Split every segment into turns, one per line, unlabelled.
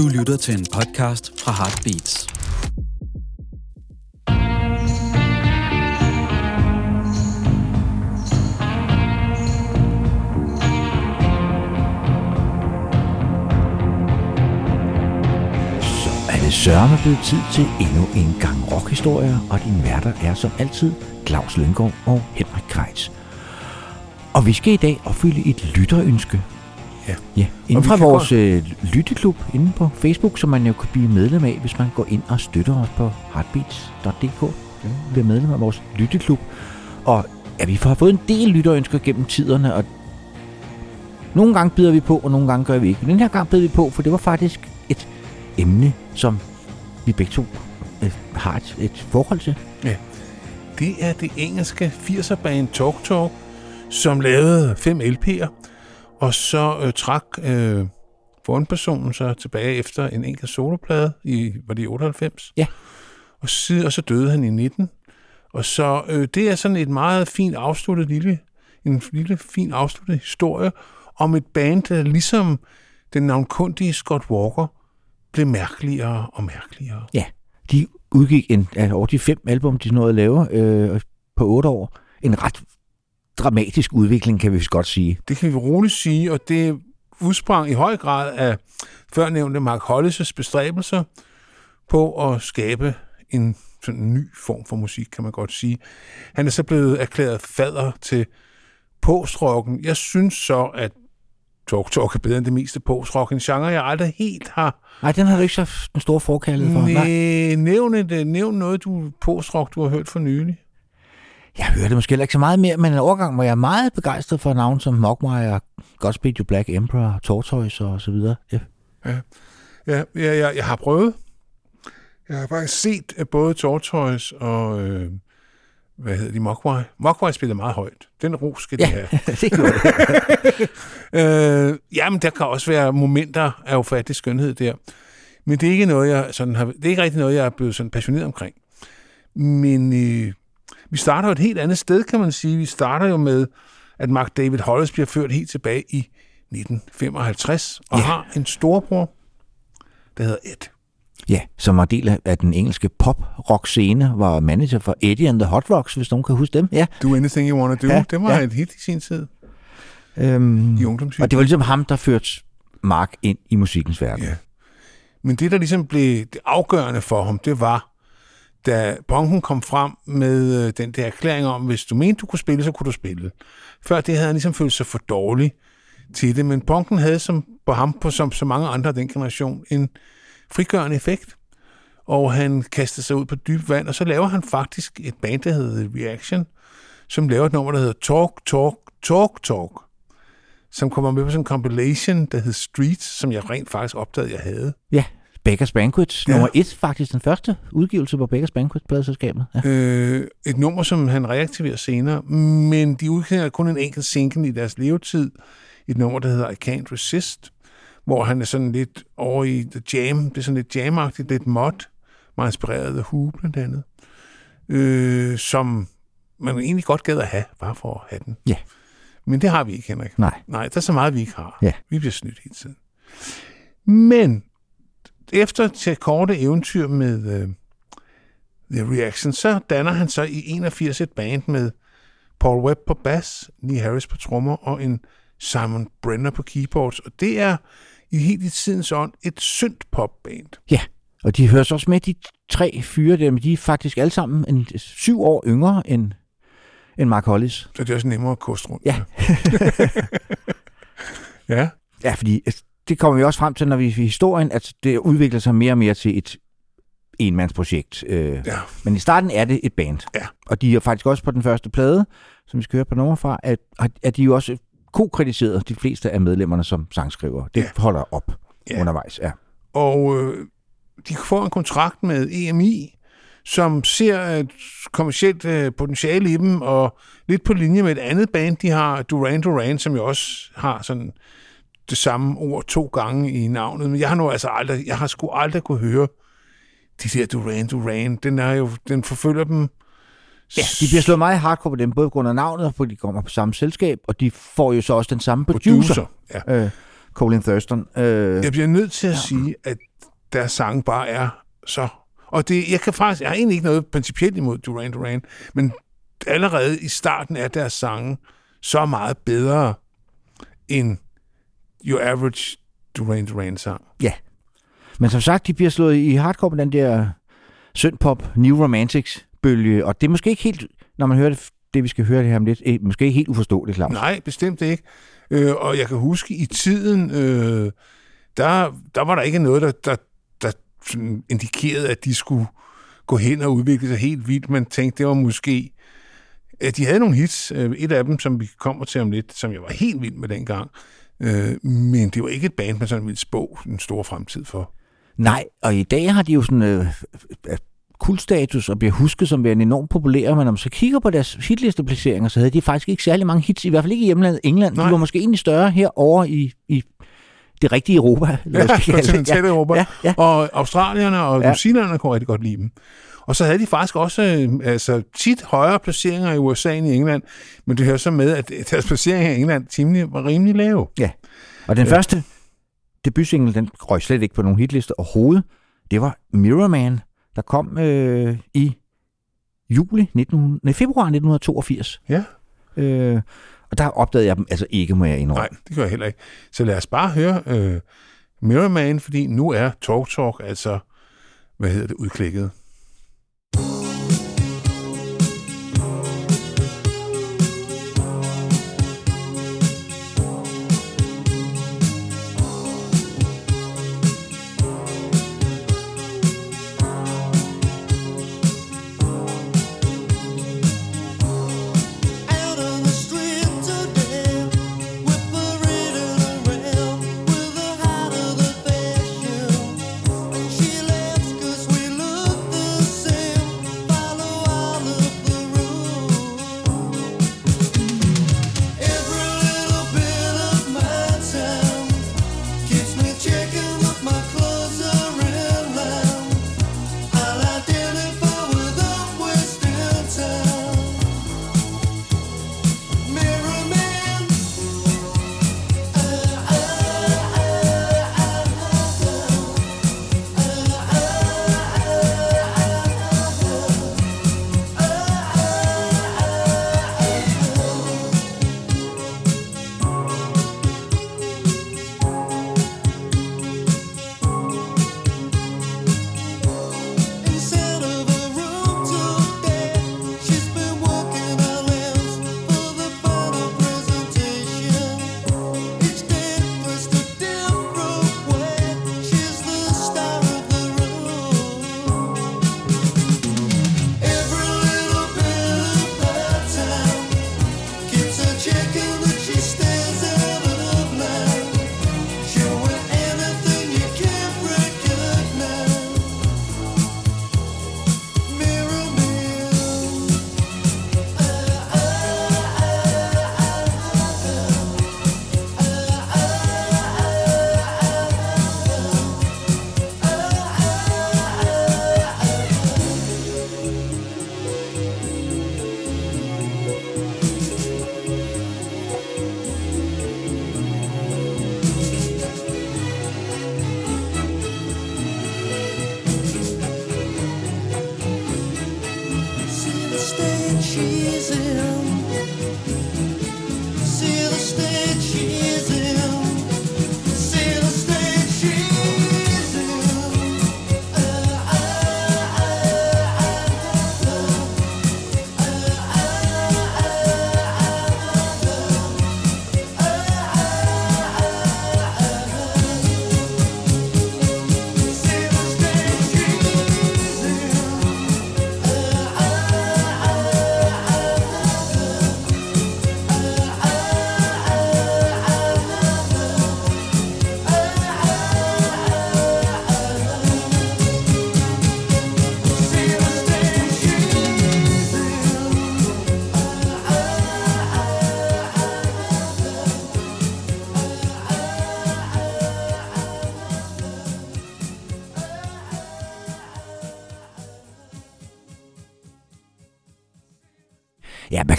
Du lytter til en podcast fra Heartbeats.
Så er det sørme blevet tid til endnu en gang rockhistorier, og din værter er som altid Claus Lyngård og Henrik Kreitz. Og vi skal i dag opfylde et lytterønske.
Ja.
Ja, inden fra vores øh, lytteklub inde på Facebook, som man jo kan blive medlem af, hvis man går ind og støtter os på heartbeats.dk. Ja, bliver medlem af vores lytteklub. Og ja, vi har fået en del lytterønsker gennem tiderne, og nogle gange bider vi på, og nogle gange gør vi ikke. Men den her gang bed vi på, for det var faktisk et emne, som vi begge to øh, har et, et forhold til.
Det er det engelske 80'er band Talk Talk, som lavede fem LP'er, og så øh, trak øh, forhåndpersonen så tilbage efter en enkelt soloplade i, var det i 98?
Ja.
Og, siden, og så døde han i 19. Og så øh, det er sådan et meget fint afsluttet lille, en lille fin afsluttet historie om et band, der ligesom den navnkundige Scott Walker blev mærkeligere og mærkeligere.
Ja, de udgik en, altså over de fem album, de nåede at lave øh, på otte år. En ret dramatisk udvikling, kan vi godt sige.
Det kan vi roligt sige, og det udsprang i høj grad af førnævnte Mark Hollis' bestræbelser på at skabe en sådan en ny form for musik, kan man godt sige. Han er så blevet erklæret fader til postrocken. Jeg synes så, at Talk Talk er bedre end det meste postrock. En genre, jeg aldrig helt har...
Nej, den har du ikke så en stor forkærlighed for. Nej.
Nej, nævn, et, nævn noget, du postrock, du har hørt for nylig.
Jeg hørte måske heller ikke så meget mere, men en overgang var jeg meget begejstret for navn som Mogwai, Godspeed You Black Emperor, Tortoise og så videre. Ja.
Ja, jeg, jeg, jeg har prøvet. Jeg har faktisk set både Tortoise og, øh, hvad hedder de, Mogwai. Mogwai spiller meget højt. Den ro skal de
Ja.
have.
det gjorde det.
Øh, jamen, der kan også være momenter af ufattelig skønhed der. Men det er ikke noget, jeg sådan har, det er ikke rigtig noget, jeg er blevet sådan passioneret omkring. Men øh, vi starter jo et helt andet sted, kan man sige. Vi starter jo med, at Mark David Hollis bliver ført helt tilbage i 1955, og
Ja.
har en storbror, der hedder Ed.
Ja, som var del af- den engelske pop-rock-scene, var manager for Eddie and the Hot Rocks, hvis nogen kan huske dem. Ja.
Do Anything You Wanna Do.
Ja,
det var
ja.
et hit i sin tid
Øhm,
i
og det var ligesom ham, der førte Mark ind i musikkens verden.
Ja. Men det, der ligesom blev det afgørende for ham, det var, da Bonken kom frem med øh, den der erklæring om, hvis du mente, du kunne spille, så kunne du spille. Før det havde han ligesom følt sig for dårlig til det, men Bonken havde som, på ham, på, som så mange andre af den generation, en frigørende effekt. Og han kastede sig ud på dyb vand, og så laver han faktisk et band, der hedder The Reaction, som laver et nummer, der hedder Talk, Talk, Talk, Talk, som kommer med på sådan en compilation, der hedder Streets, som jeg rent faktisk opdagede, jeg havde.
Ja, Beggars Banquet,
Ja.
nummer et faktisk, den første udgivelse på Beggars Banquet pladeselskabet. Ja.
Øh, et nummer, som han reaktiverer senere, men de udgiver kun en enkelt single i deres levetid. Et nummer, der hedder I Can't Resist, hvor han er sådan lidt over i The Jam. Det er sådan lidt jamagtigt, lidt mod, meget inspireret af Who blandt andet. Øh, som man egentlig godt gad at have, bare for at have den.
Ja.
Men det har vi ikke, Henrik.
Nej.
Nej, der er så meget, vi ikke har.
Ja.
Vi bliver snydt hele tiden. Men efter til korte eventyr med øh, The Reaction, så danner han så i 81 et band med Paul Webb på bass, Lee Harris på trommer og en Simon Brenner på keyboards. Og det er i helt i tidens ånd et syndt popband.
Ja, og de hører så også med, de tre fyre der, men de er faktisk alle sammen en, syv år yngre end, end Mark Hollis.
Så det er også nemmere at koste rundt.
Ja.
ja.
Ja, fordi altså, det kommer vi også frem til, når vi i historien, at det udvikler sig mere og mere til et enmandsprojekt. Øh,
Ja.
Men i starten er det et band.
Ja.
Og de er faktisk også på den første plade, som vi skal høre på nummer fra, at, at de jo også ko-kritiseret de fleste af medlemmerne som sangskriver. Det
Ja.
holder op
Ja.
undervejs. Ja.
Og øh, de får en kontrakt med EMI, som ser et kommersielt øh, potentiale i dem, og lidt på linje med et andet band, de har, Duran Duran, som jo også har sådan det samme ord to gange i navnet. Men jeg har nu altså aldrig, jeg har sgu aldrig kunne høre de der Duran Duran. Den er jo, den forfølger dem.
ja, de bliver slået meget hardcore på dem, både på grund af navnet, og fordi de kommer på samme selskab, og de får jo så også den samme producer,
producer. Ja.
øh, Colin Thurston. Øh,
Jeg bliver nødt til at sige, at
deres sang bare er så... Og det, jeg kan faktisk, jeg har egentlig ikke noget principielt imod Duran Duran, men allerede i starten er deres sange så meget bedre end your average Duran Duran sang.
Ja. Men som sagt, de bliver slået i hardcore med den der syndpop, New Romantics bølge, og det er måske ikke helt, når man hører det, det vi skal høre det her om lidt, eh, måske ikke helt uforståeligt, Claus.
Nej, bestemt ikke. Øh, og jeg kan huske i tiden, øh, der, der var der ikke noget, der, der, der sådan indikerede, at de skulle gå hen og udvikle sig helt vildt. Man tænkte, det var måske... At de havde nogle hits. Øh, et af dem, som vi kommer til om lidt, som jeg var helt vild med dengang. Øh, men det var ikke et band, man sådan ville spå en stor fremtid for.
Nej, og i dag har de jo sådan øh, øh, kultstatus og bliver husket som værende enormt populære, men når man så kigger på deres hitlisteplaceringer, så havde de faktisk ikke særlig mange hits, i hvert fald ikke i hjemlandet England. Nej. De var måske egentlig større herovre i, i det rigtige Europa.
Ja, kontinentale Europa.
Ja, ja.
Og australierne og
Ja.
ja. newzealanderne kunne rigtig godt lide dem. Og så havde de faktisk også øh, altså, tit højere placeringer i USA end i England, men det hører så med, at deres placeringer i England timelig, var rimelig lave.
Og den
Ja.
første debutsingle, den røg slet ikke på nogen hitliste overhovedet. Det var Mirror Man, der kom øh, i juli 19, nej, februar 1982.
Ja.
Øh, og der opdagede jeg dem altså ikke, må jeg indrømme.
Nej, det gør jeg heller ikke. Så lad os bare høre øh, Mirror Man, fordi nu er Talk Talk altså, hvad hedder det, udklikket.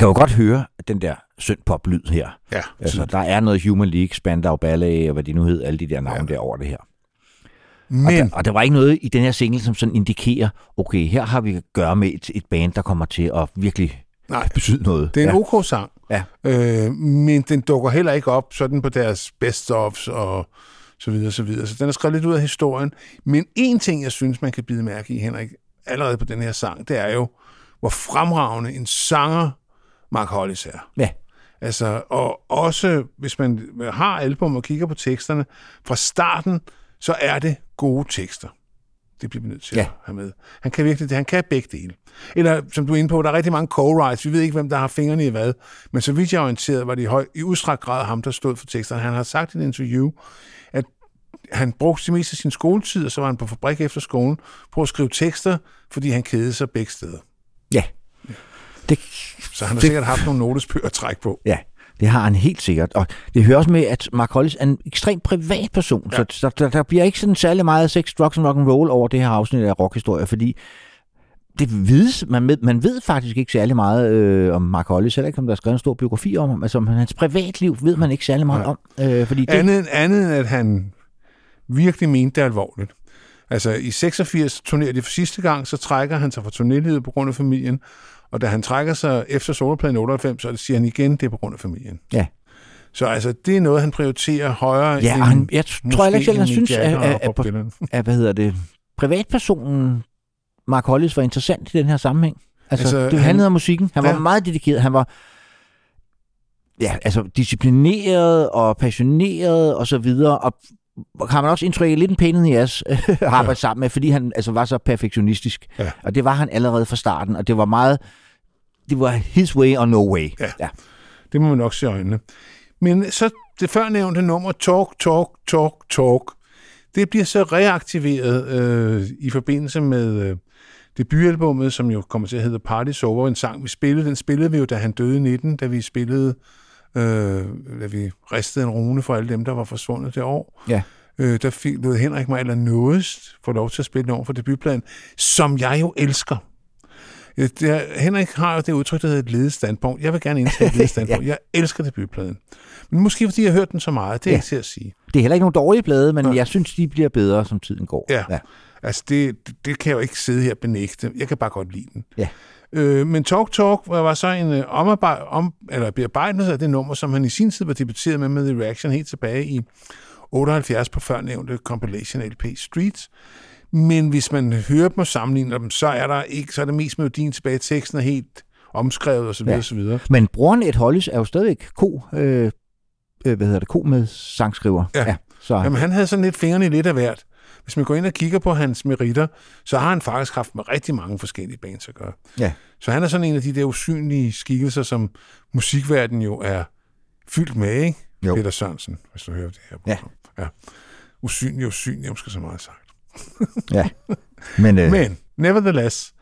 Kan jo godt høre den der syndpop-lyd her.
Ja,
Altså, der er noget Human League, Spandau Ballet, og hvad de nu hed, alle de der navne ja. Der over det her. Og, der,
Men,
og der var ikke noget i den her single, som sådan indikerer, okay, her har vi at gøre med et, et band, der kommer til at virkelig
nej,
betyde noget.
det er en
ja.
OK-sang,
Ja.
øh, men den dukker heller ikke op sådan på deres best-ofs og så videre, så videre. Så den er skrevet lidt ud af historien. Men en ting, jeg synes, man kan bide mærke i, Henrik, allerede på den her sang, det er jo, hvor fremragende en sanger Mark Hollis er.
Ja.
Altså, og også hvis man har album og kigger på teksterne, fra starten, så er det gode tekster. Det bliver vi nødt til
Ja.
at have med. Han kan virkelig det. Han kan begge dele. Eller, som du er inde på, der er rigtig mange co-writes. Vi ved ikke, hvem der har fingrene i hvad. Men så vidt jeg er orienteret, var det i, høj, i udstrakt grad ham, der stod for teksterne. Han har sagt i et interview, at han brugte det meste af sin skoletid, og så var han på fabrik efter skolen, på at skrive tekster, fordi han kedede sig begge steder.
Ja. Det,
Så han har
Det-
sikkert haft nogle notesbøger at trække på.
ja, det har han helt sikkert. Og det hører også med, at Mark Hollis er en ekstremt privat person, ja. så, så der, der bliver ikke sådan særlig meget sex, drugs and rock and roll over det her afsnit af rockhistorie, fordi det vides, man, ved, man ved faktisk ikke særlig meget øh, om Mark Hollis, heller ikke om der er skrevet en stor biografi om ham. Altså om hans privatliv ved man ikke særlig meget
Nej.
om, øh, fordi det,
Andet, andet end at han virkelig mente det alvorligt. Altså i 86 turnerer de for sidste gang, så trækker han sig fra turnélivet på grund af familien, og da han trækker sig efter solopladen 98, så siger han igen, det er på grund af familien.
Ja.
Så altså, det er noget, han prioriterer højere
Ja,
end
han, jeg tror heller ikke han synes, at, hvad hedder det, privatpersonen Mark Hollis var interessant i den her sammenhæng. Altså,
Altså,
det
han-
handlede om musikken. Han var
Ja.
meget dedikeret. Han var ja, altså disciplineret og passioneret og så videre. Og har man også indtryk af lidt en the ass at arbejde
Ja.
sammen med, fordi han altså var så perfektionistisk.
Ja.
Og det var han allerede fra starten, og det var meget, det var his way or no way.
Ja.
ja.
Det må man nok se i øjnene. Men så det førnævnte nummer, Talk, Talk, Talk, Talk, det bliver så reaktiveret øh, i forbindelse med øh, debutalbummet, som jo kommer til at hedde Party's Over, en sang, vi spillede. Den spillede vi jo, da han døde i 19, da vi spillede, øh, da vi ristede en rune for alle dem, der var forsvundet det år.
Ja.
Øh, der fik lod Henrik mig eller nådest få lov til at spille den over for debutpladen, som jeg jo elsker. Det er, Henrik har jo det udtryk, der hedder et ledet standpunkt. Jeg vil gerne indtage et ledet standpunkt. Jeg elsker debutpladen. Men måske fordi jeg har hørt den så meget, det er
Ja.
ikke til at sige.
Det er heller ikke nogen dårlige blade, men
Ja.
jeg synes, de bliver bedre, som tiden går.
Ja.
ja.
Altså, det, det kan jeg jo ikke sidde her og benægte. Jeg kan bare godt lide den.
Ja.
Øh, men Talk Talk var så en øh, omarbej- om, eller bearbejdelse af det nummer, som han i sin tid var debuteret med med The Reaction helt tilbage i 78 på førnævnte compilation LP Streets. Men hvis man hører dem og sammenligner dem, så er der ikke, så er det mest melodien tilbage. Teksten er helt omskrevet og så videre,
Ja.
videre.
Men broren Ed Hollis er jo stadigvæk ko, øh, øh, hvad hedder det, ko med sangskriver.
Ja.
ja så,
Jamen, han havde sådan lidt fingrene i lidt af hvert. Hvis man går ind og kigger på hans meritter, så har han faktisk haft med rigtig mange forskellige bands at gøre.
Ja.
Så han er sådan en af de der usynlige skikkelser, som musikverdenen jo er fyldt med, ikke?
Jo.
Peter Sørensen, hvis du hører det her.
Ja.
program. ja. Usynlig, usynlig, måske så meget sagt.
ja. Men, øh,
Men, nevertheless,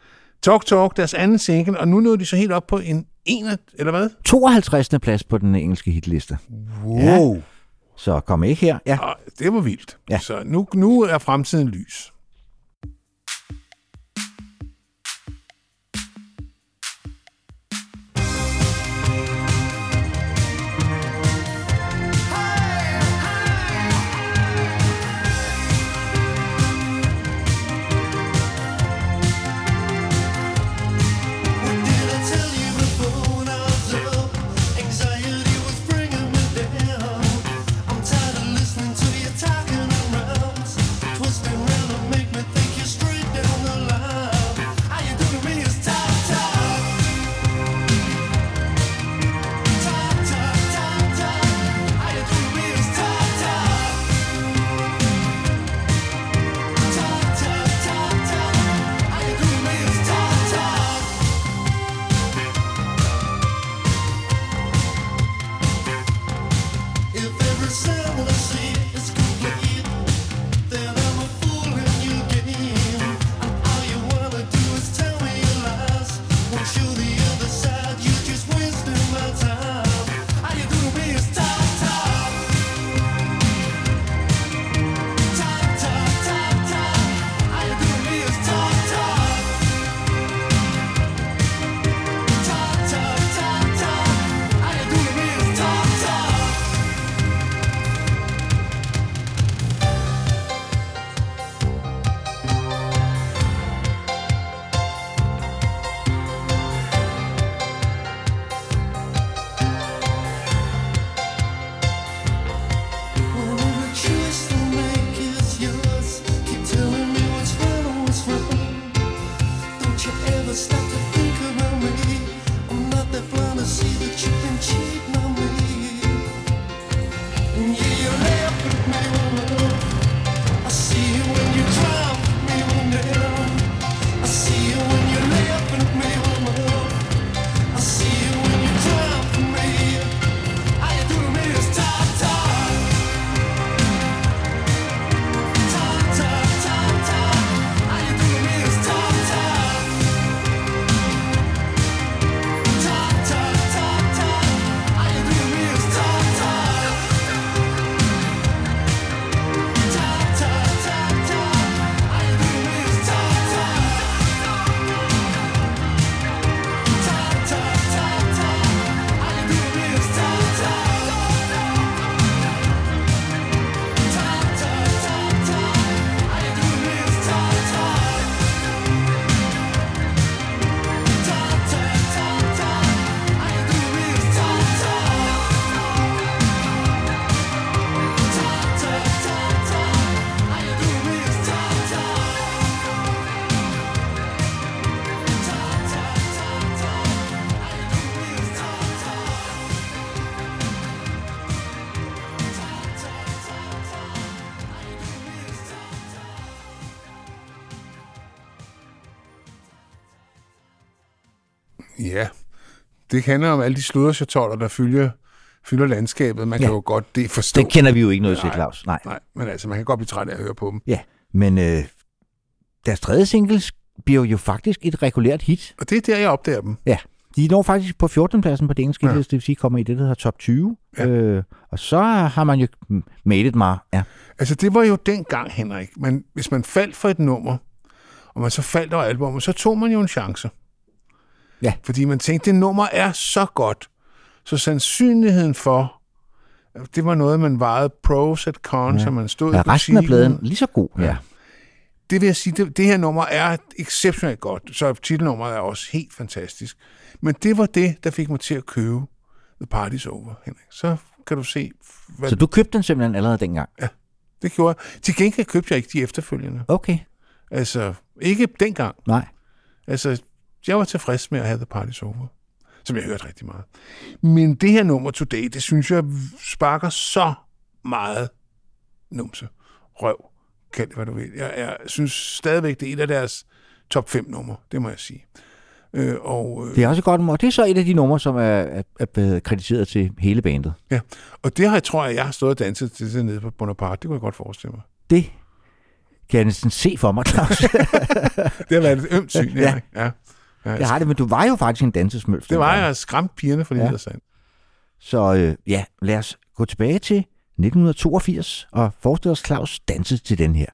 Talk Talk, deres anden single, og nu nåede de så helt op på en 1, eller hvad?
52. plads på den engelske hitliste.
Wow. Ja.
Så kom ikke her. Ja.
Og det var vildt.
Ja.
Så nu, nu er fremtiden lys. Ja, det handler om alle de sludderchatoller, der fylder, fylder landskabet. Man kan
Ja.
jo godt det forstå.
Det kender vi jo ikke noget til. Claus. Nej.
Nej, men altså, man kan godt blive træt af at høre på dem.
Ja, men øh, deres tredje single bliver jo faktisk et regulært hit.
Og det er der, jeg opdager dem.
Ja, de når faktisk på 14. pladsen på det engelske
ja.
det vil sige kommer i det, der hedder top 20.
Ja.
Øh, og så har man jo made it meget. Ja.
Altså, det var jo dengang, Henrik. Man, hvis man faldt for et nummer, og man så faldt over albumet, så tog man jo en chance.
Ja.
Fordi man tænkte, det nummer er så godt, så sandsynligheden for, det var noget, man vejede pros at cons,
Ja.
ja. man stod
Er
i
resten af pladen lige så god? Ja.
Ja. det vil jeg sige, det, det her nummer er exceptionelt godt, så titelnummeret er også helt fantastisk. Men det var det, der fik mig til at købe The Party's Over, Henrik. Så kan du se, hvad
Så du købte den simpelthen allerede dengang?
det gjorde jeg. Til gengæld købte jeg ikke de efterfølgende.
Okay.
Altså, ikke dengang.
Nej.
Altså, jeg var tilfreds med at have The Party's Over, som jeg hørte rigtig meget. Men det her nummer Today, det synes jeg sparker så meget numse, røv, kald det hvad du vil. Jeg, jeg synes stadigvæk, det er et af deres top 5 numre, det må jeg sige. Øh, og, øh,
Det er også et godt nummer. Det er så et af de numre, som er, er, er blevet krediteret til hele bandet.
ja. og det har jeg, tror jeg, jeg har stået og danset til det nede på Bonaparte. Det kunne jeg godt forestille mig.
Det kan jeg næsten se for mig, Claus.
Det har været et ømt syn,
Ja.
ja. Ja.
jeg har det, men du var jo faktisk en dansesmølf.
Det var jeg skræmt pigerne for det
ja.
sandt.
Så øh, ja, lad os gå tilbage til 1982 og forestille os Claus danse til den her.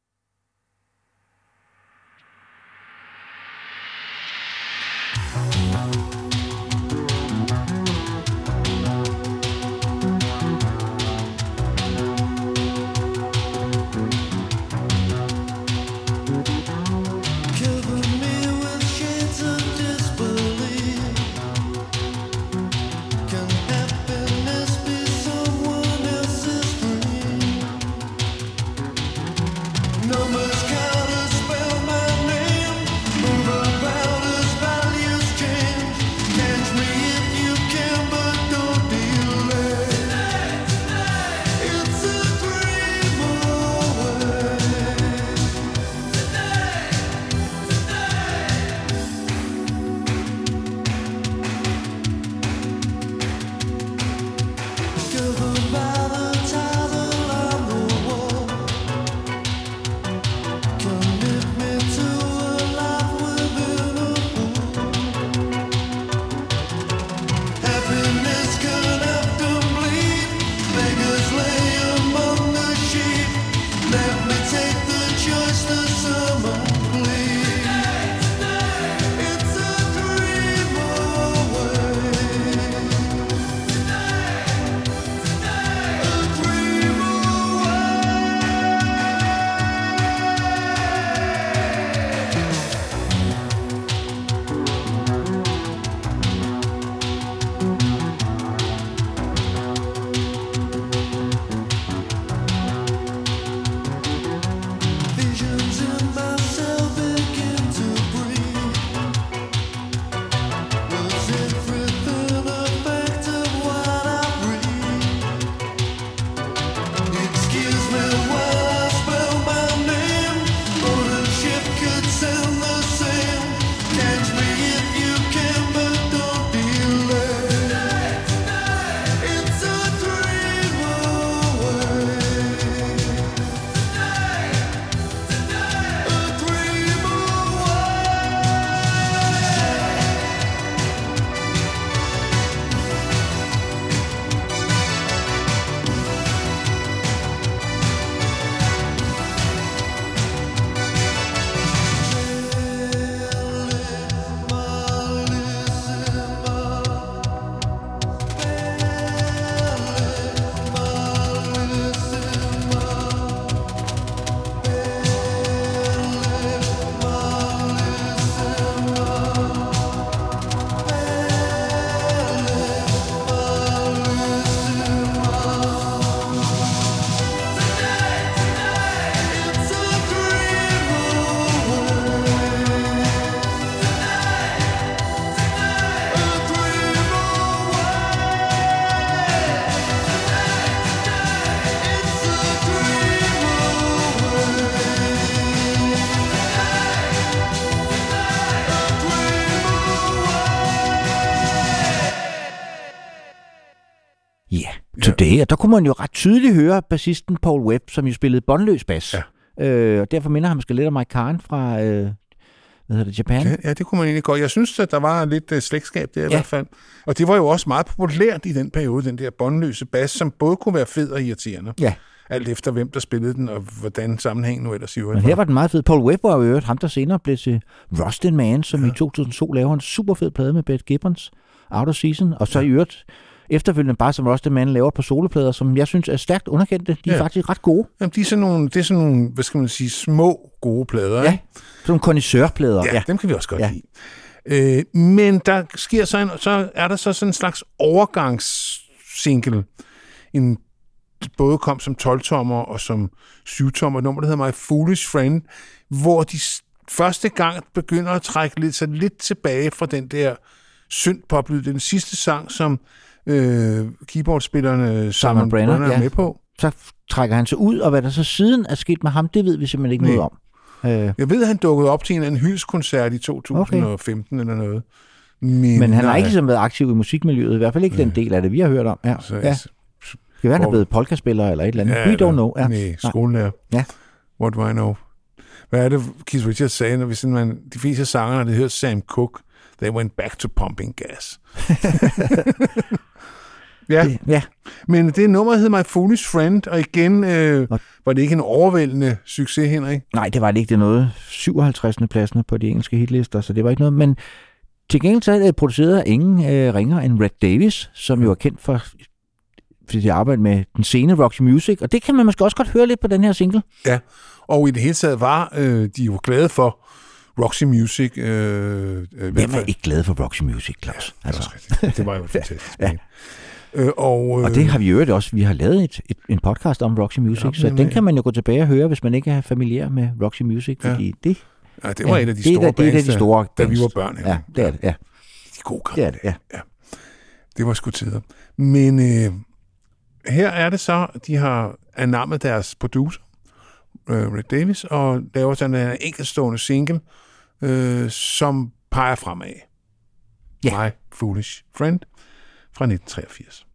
Det, og der kunne man jo ret tydeligt høre bassisten Paul Webb, som jo spillede båndløs bas.
Ja.
Øh, og derfor minder han måske lidt om Mike Khan fra, øh, hvad hedder det, Japan.
Ja, ja, det kunne man egentlig godt. Jeg synes, at der var lidt uh, slægtskab der ja. i hvert fald. Og det var jo også meget populært i den periode, den der båndløse bas, som både kunne være fed og irriterende.
Ja.
Alt efter hvem, der spillede den, og hvordan sammenhængen nu ellers i øvrigt
Men her var den meget fed. Paul Webb var jo øvrigt ham, der senere blev til Rustin Man, som ja. i 2002 laver en super fed plade med Beth Gibbons, Out of Season, og så i øvrigt efterfølgende bare som Rustin Man laver på soloplader, som jeg synes er stærkt underkendte. De er
Ja.
faktisk ret gode.
Jamen, de er sådan nogle, det er sådan nogle, hvad skal man sige, små gode plader.
Ja, sådan nogle connoisseurplader.
Ja, ja, dem kan vi også godt
Ja.
lide. Øh, men der sker så, en, så er der så sådan en slags overgangssingle. En både kom som 12-tommer og som 7-tommer nummer, der hedder My Foolish Friend, hvor de første gang begynder at trække lidt, så lidt tilbage fra den der synth-pop lyd. Den sidste sang, som øh, keyboardspillerne Simon
Brenner,
Brenner er
ja.
med på.
Så trækker han sig ud, og hvad der så siden er sket med ham, det ved vi simpelthen ikke
Nej.
noget om. Øh,
Jeg ved, at han dukkede op til en anden hyldskoncert i 2015 okay. eller noget. Men,
men han har ikke ligesom været aktiv i musikmiljøet, i hvert fald ikke den del af det, vi har hørt om. Ja,
Så,
ja. Det kan være, han er blevet polkaspiller eller et eller andet.
Ja,
We don't know. Ja.
Nej, skolelærer.
Ja.
What do I know? Hvad er det, Keith Richards sagde, når vi sådan, man, de fleste sanger, det hedder Sam Cooke, they went back to pumping gas. ja,
Det- ja.
men det nummer hed My Foolish Friend, og igen øh,
Og-
var det ikke en overvældende succes, Henrik.
Nej, det var det ikke. Det noget 57. pladsen på de engelske hitlister, så det var ikke noget. Men til gengæld så er af ingen øh, ringer end Red Davis, som jo er kendt for for sit arbejde med den sene Roxy Music, og det kan man måske også godt høre lidt på den her single.
Og i det hele taget var øh, de jo glade for Roxy Music. Øh, øh,
Hvem er ikke glad for Roxy Music, Claus?
Det, er også rigtigt. det var jo fantastisk
Ja.
Øh, og, øh,
Og det har vi jo også. Vi har lavet et, et, en podcast om Roxy Music,
Ja,
så den
øh,
kan man jo gå tilbage og høre, hvis man ikke er familiær med Roxy Music,
Ja.
fordi det,
ja, det var
ja,
et af de
det,
store
da- det er et af
bands,
de
der-
store
da vi
bands.
var børn.
Ja, det er det. Ja,
De gode
det er det. Ja.
Det var sgu tider. Men øh, her er det så, de har anammet deres producer, øh, Red Davis, og laver sådan en enkeltstående single, øh, som peger fremad.
Ja.
My Foolish Friend fra 1983.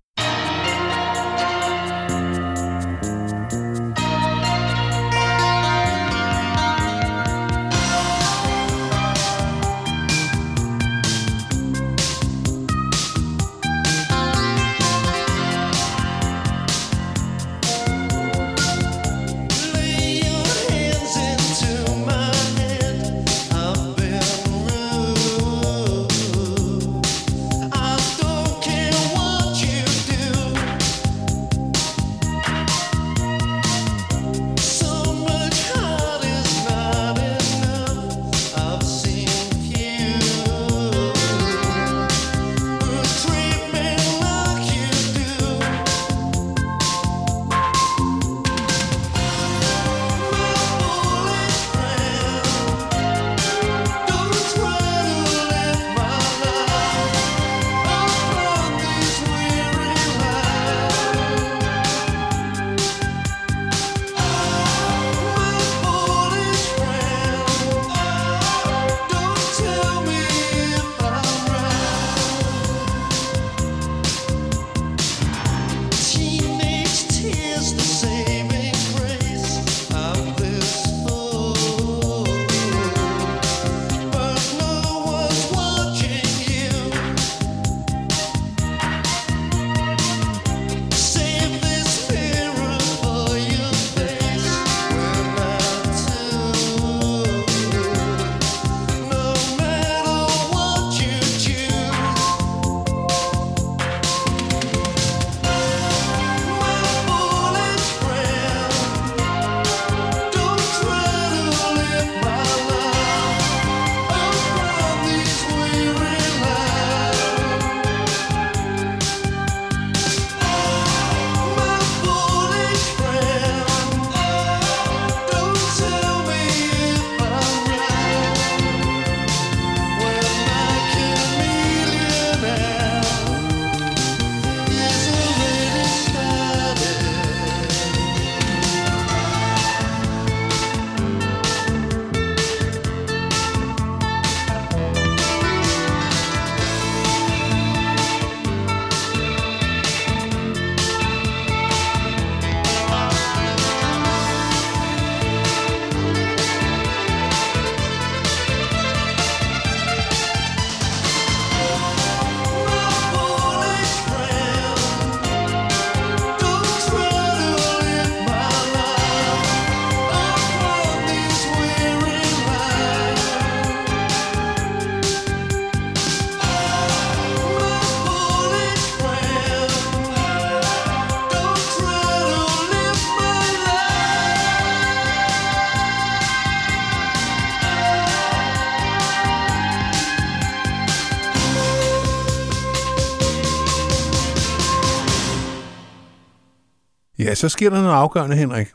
så sker der noget afgørende, Henrik.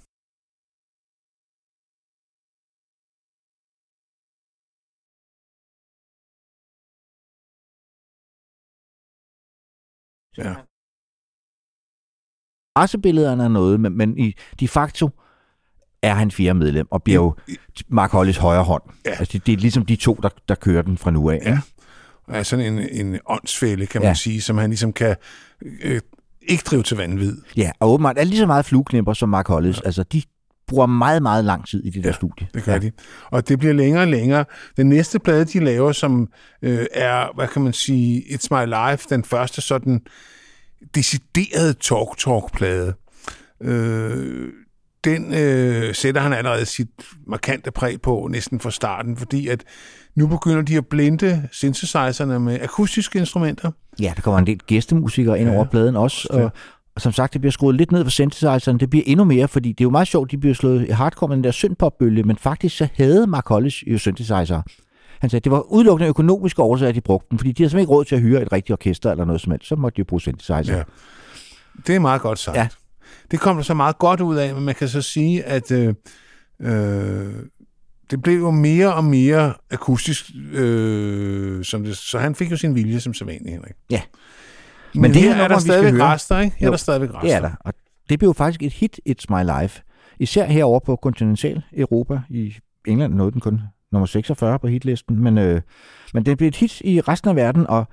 Ja.
Pressebillederne er noget, men, men i de facto er han fjerde medlem, og bliver jo Mark Hollis højre hånd.
Ja.
Altså, det, det er ligesom de to, der, der kører den fra nu af.
Ja. er sådan en, en åndsfælde, kan man
ja.
sige, som han ligesom kan øh, ikke drive til vanvid.
ja, og åbenbart er lige så meget flueknipper som Mark Hollis. Ja. Altså, de bruger meget, meget lang tid i det der studie.
Det gør ja. de. Og det bliver længere og længere. Den næste plade, de laver, som øh, er, hvad kan man sige, It's My Life, den første sådan deciderede talk-talk-plade, øh, den øh, sætter han allerede sit markante præg på næsten fra starten, fordi at nu begynder de at blinde synthesizerne med akustiske instrumenter.
Ja, der kommer en del gæstemusikere ind
Ja,
over pladen også. Og, og som sagt, det bliver skruet lidt ned for synthesizeren. Det bliver endnu mere, fordi det er jo meget sjovt, de bliver slået i hardcore med den der synthpop-bølge, men faktisk så havde Mark Hollis jo synthesizer. Han sagde, at det var udelukkende økonomiske årsager, at de brugte den, fordi de havde simpelthen ikke råd til at hyre et rigtigt orkester eller noget som helst. Så måtte de jo bruge synthesizer.
Ja. Det er meget godt sagt.
Ja.
Det kom der så meget godt ud af, men man kan så sige, at øh, øh, det blev jo mere og mere akustisk, øh, som det, så han fik jo sin vilje som sædvanlig, Henrik.
Ja.
Men,
Men det
her
her
er der stadigvæk
høre-
rester, ikke? Her er
Jo,
der stadigvæk rester.
Det er der. Og det blev jo faktisk et hit, It's My Life. Især herover på kontinental Europa. I England nåede den kun nummer 46 på hitlisten. Men, øh, men det blev et hit i resten af verden, og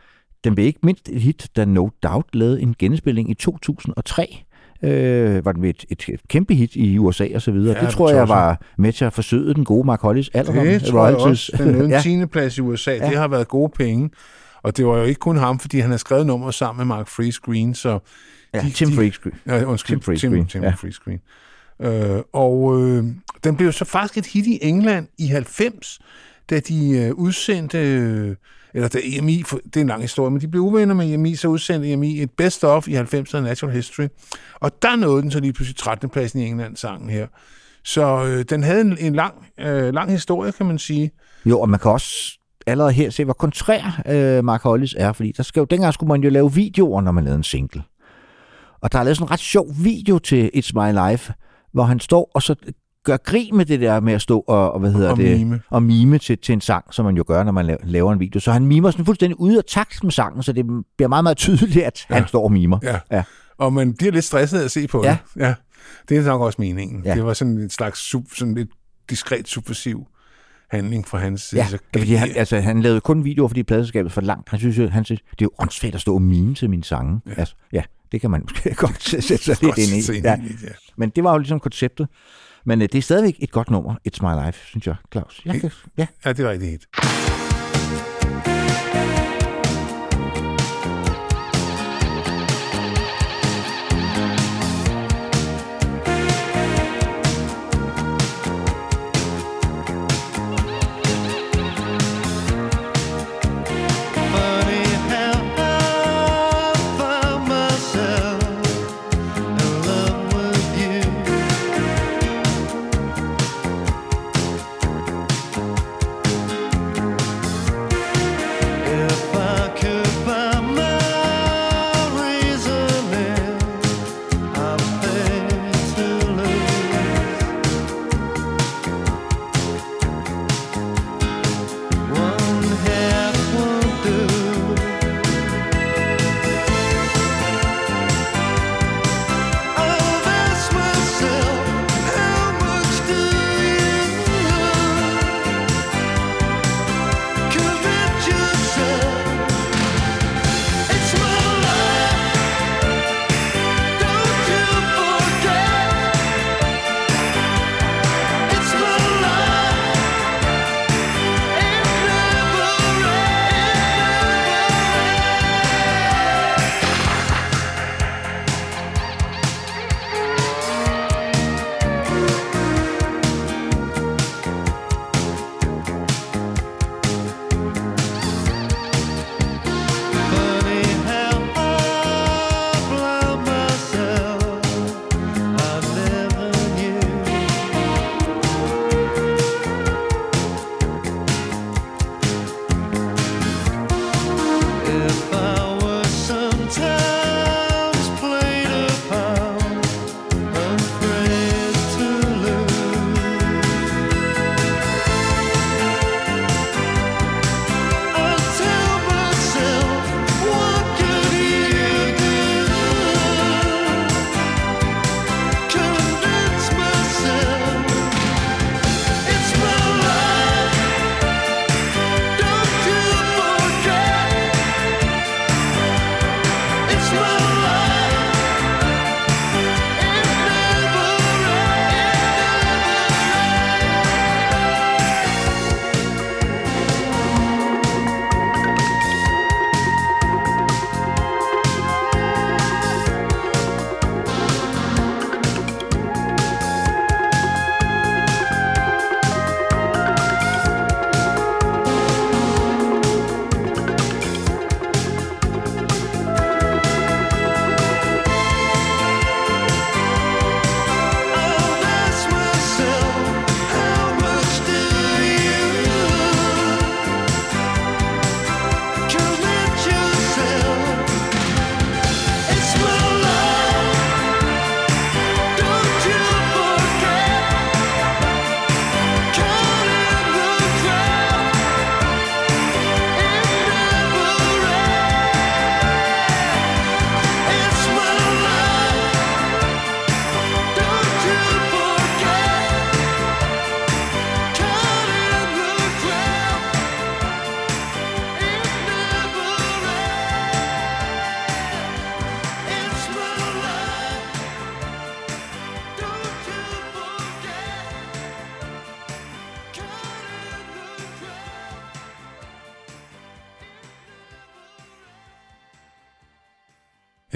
den blev ikke mindst et hit, da No Doubt lavede en genspilling i 2003. Øh, var den et, et, et kæmpe hit i USA og så videre.
Ja,
det
det
tror
tror
jeg var med til at forsøge den gode Mark Hollis alderdom.
Det tror jeg også. Den
ja,
10. plads i USA.
Ja.
Det har været gode penge. Og det var jo ikke kun ham, fordi han har skrevet nummer sammen med Mark Freescreen, så
ja,
de-
Tim Freakscreen.
Ja, undskyld,
Tim Freescreen,
Freescreen. Tim, Tim
ja.
Freescreen. Øh, og øh, den blev så faktisk et hit i England i 90, da de øh, udsendte, øh, eller da EMI, for, det er en lang historie, men de blev uvenner med EMI, så udsendte EMI et best of i 90'erne Natural History. Og der nåede den så lige pludselig 13. pladsen i England, sangen her. Så øh, den havde en, en lang, øh, lang historie, kan man sige.
Jo, og man kan også allerede her se, hvor kontrær øh, Mark Hollis er, fordi der skal jo, dengang skulle man jo lave videoer, når man lavede en single. Og der er lavet sådan en ret sjov video til It's My Life, hvor han står og så gør grin med det der med at stå og, og hvad hedder
Og
det,
mime.
og mime til, til en sang, som man jo gør, når man la- laver en video. Så han mimer sådan fuldstændig ude af takt med sangen, så det bliver meget, meget tydeligt, at ja. han står og mimer.
Ja.
Ja.
Og man bliver lidt stresset af at se på
Ja.
det. Ja. Det er nok også meningen.
Ja.
Ja. Det var sådan en slags sub, sådan lidt diskret subversiv handling fra hans side.
Ja,
Så
er fordi han, altså, han lavede kun videoer, fordi pladeselskabet for langt. Han synes han synes, det er jo åndssvagt at stå og mime til mine sange. Ja, altså, ja det kan man måske godt sætte sig lidt ind i. Ja.
ja.
Men det var jo ligesom konceptet. Men øh, det er stadigvæk et godt nummer, It's My Life, synes jeg, Claus. Jeg kan, ja.
Ja, det er rigtig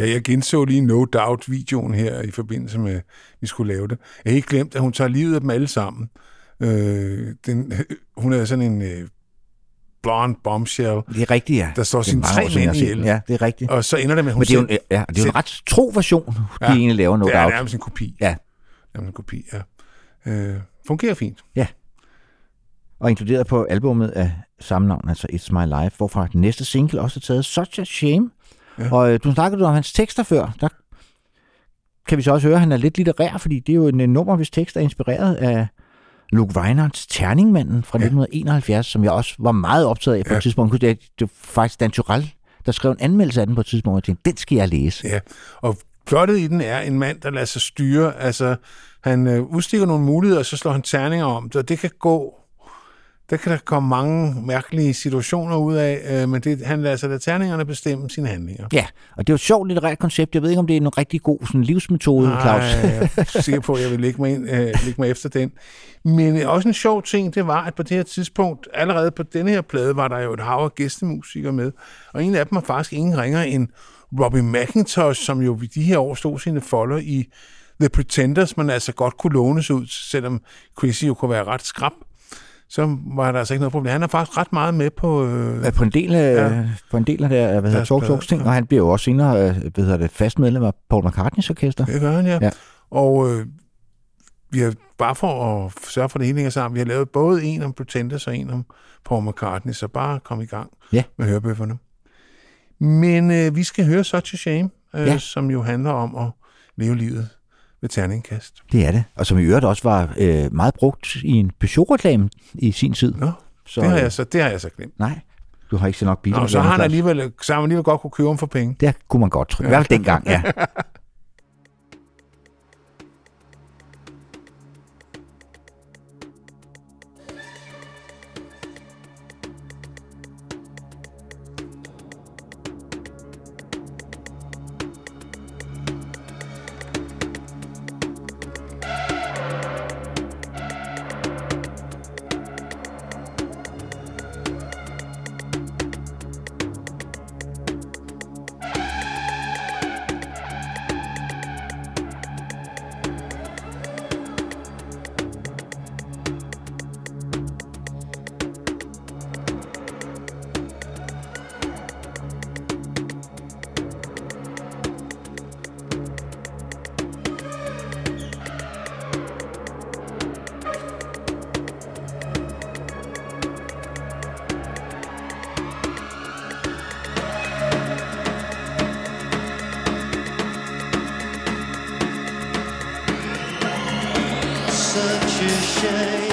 Ja, jeg genså lige No Doubt-videoen her i forbindelse med, at vi skulle lave det. Jeg har ikke glemt, at hun tager livet af dem alle sammen. Øh, den, hun er sådan en øh, blonde bombshell,
Det er rigtigt, ja.
der står sine
mange
tre mænd ihjel.
Ja, det er rigtigt.
Og så ender det med, at hun
Men det er jo en, ja, det er jo en ret tro version, de
Ja,
egentlig laver noget
det er nærmest en kopi.
Ja.
Nærmest en kopi, ja. Øh, fungerer fint.
Og inkluderet på albummet af samme navn, altså It's My Life, hvorfra den næste single også er taget, Such a Shame. Ja. Og øh, du snakkede om hans tekster før, der kan vi så også høre, at han er lidt litterær, fordi det er jo en, en nummer, hvis tekst er inspireret af Luke Reinhards Terningmanden fra
Ja.
1971, som jeg også var meget optaget af på
Ja.
et tidspunkt. Det, det var faktisk Dan Turell, der skrev en anmeldelse af den på et tidspunkt, og jeg tænkte, den skal jeg læse.
Ja, og plottet i den er en mand, der lader sig styre. Altså, han øh, udstikker nogle muligheder, og så slår han terninger om det, og det kan gå... Der kan der komme mange mærkelige situationer ud af, øh, men det, han lader sig lade terningerne bestemme sine handlinger.
Ja, og det er jo et sjovt litterært koncept. Jeg ved ikke, om det er en rigtig god sådan, livsmetode, Claus.
jeg er sikker på, at jeg vil lægge mig, ind, øh, lægge mig efter den. Men øh, også en sjov ting, det var, at på det her tidspunkt, allerede på denne her plade, var der jo et hav af gæstemusikere med. Og en af dem var faktisk ingen ringer end Robbie McIntosh, som jo i de her år stod sine folder i The Pretenders, men altså godt kunne lånes ud, selvom Chrissy jo kunne være ret skrab. Så var der altså ikke noget problem. Han er faktisk ret meget med på... Øh,
Ja, på en del af,
Ja.
på en del af det, hvad hedder Talk Talks ting, og han bliver jo også senere, øh, hvad hedder det, fast medlem af Paul McCartneys orkester.
Det gør han, ja.
Ja.
Og øh, vi har bare for at sørge for, at det hele hænger sammen, vi har lavet både en om Pretenders og en om Paul McCartney, så bare kom i gang
Ja.
med hørebøfferne. Men øh, vi skal høre Such a Shame, øh,
ja.
som jo handler om at leve livet ved terningkast.
Det er det. Og som i øvrigt også var øh, meget brugt i en Peugeot-reklame i sin tid.
Nå,
Så,
det har
øh,
jeg så, det har jeg så glemt.
Nej, du har ikke så nok biler.
Nå, så har han alligevel, så har han alligevel godt kunne købe dem for penge.
Det kunne man godt tro. I hvert fald dengang, ja.
shame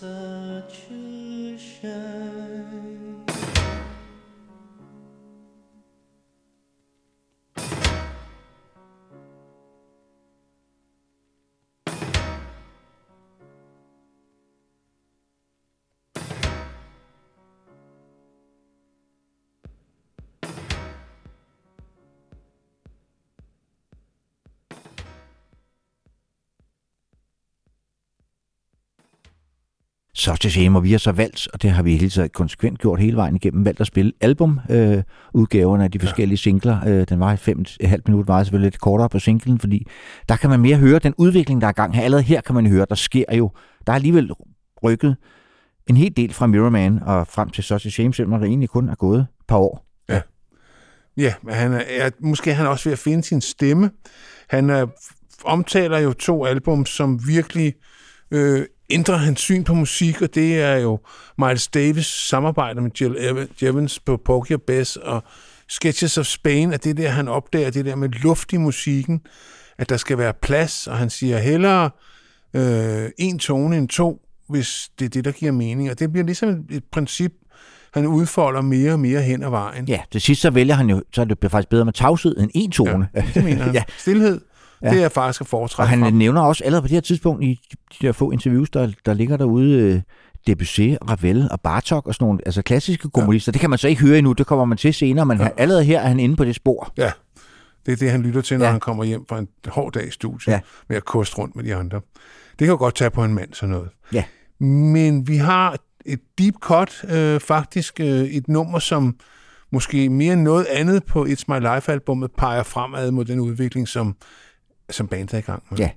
such a shame.
Så til shame, og vi har så valgt, og det har vi hele tiden konsekvent gjort hele vejen igennem, valgt at spille albumudgaverne øh, af de forskellige singler. Øh, den var fem, et halvt minut, var selvfølgelig lidt kortere på singlen, fordi der kan man mere høre den udvikling, der er i gang her. Allerede her kan man høre, der sker jo, der er alligevel rykket en hel del fra Mirror Man og frem til så til Shame, selvom der egentlig kun er gået et par år.
Ja, men han er, er, måske er han også ved at finde sin stemme. Han er, omtaler jo to album, som virkelig øh, ændrer hans syn på musik, og det er jo Miles Davis samarbejde med Jill Ev- Evans på Porky og Bess og Sketches of Spain, at det der, han opdager, det der med luft i musikken, at der skal være plads, og han siger hellere øh, en tone end to, hvis det er det, der giver mening. Og det bliver ligesom et, et princip, han udfolder mere og mere hen ad vejen.
Ja, til sidst så vælger han jo, så er det faktisk bedre med tavshed end en tone.
Ja, det mener han.
ja,
Stilhed,
Ja.
det er faktisk at foretrække
Og han
frem.
nævner også allerede på det her tidspunkt i de der få interviews, der, der ligger derude, øh, Debussy, Ravel og Bartok og sådan nogle altså klassiske komponister. Ja. Det kan man så ikke høre endnu, det kommer man til senere, men ja. allerede her er han inde på det spor.
Ja, det er det, han lytter til, når
Ja.
han kommer hjem fra en hård dag i studiet
ja.
med at koste rundt med de andre. Det kan jo godt tage på en mand sådan noget.
Ja.
Men vi har et deep cut, øh, faktisk øh, et nummer, som måske mere end noget andet på It's My Life-albummet peger fremad mod den udvikling, som, som bandet er i gang med.
Ja.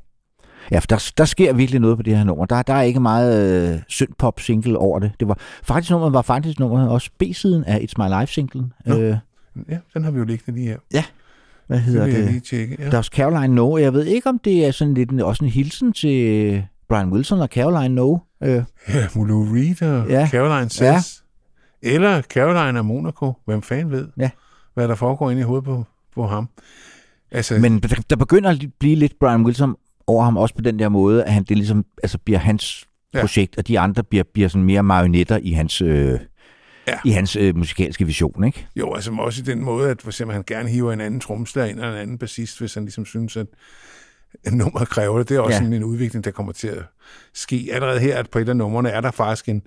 Ja, for der, der sker virkelig noget på det her nummer. Der, der er ikke meget øh, syndpop single over det. Det var faktisk nummeret var faktisk nummeret også B-siden af It's My Life singlen.
Nå.
Øh,
ja, den har vi jo liggende lige her.
hvad
Det
hedder
vil jeg
det?
lige tjekke. Ja.
Der er også Caroline No. Jeg ved ikke, om det er sådan lidt en, også en hilsen til Brian Wilson og Caroline No. Øh,
Ja, Mulu Reed og
Ja.
ja. Caroline Says. Ja. Eller Caroline af Monaco. Hvem fanden ved,
Ja.
hvad der foregår inde i hovedet på, på ham. Altså,
Men der, der begynder at blive lidt Brian Wilson over ham også på den der måde, at han, det ligesom altså bliver hans ja. Projekt, og de andre bliver, bliver sådan mere marionetter i hans, øh, ja. I hans øh, musikalske vision, ikke?
Jo, altså også i den måde, at for eksempel, han gerne hiver en anden trommeslager ind eller en anden bassist, hvis han ligesom synes, at nummer kræver det. Det er også
ja.
sådan en udvikling, der kommer til at ske. Allerede her, at på et af numrene, er der faktisk en,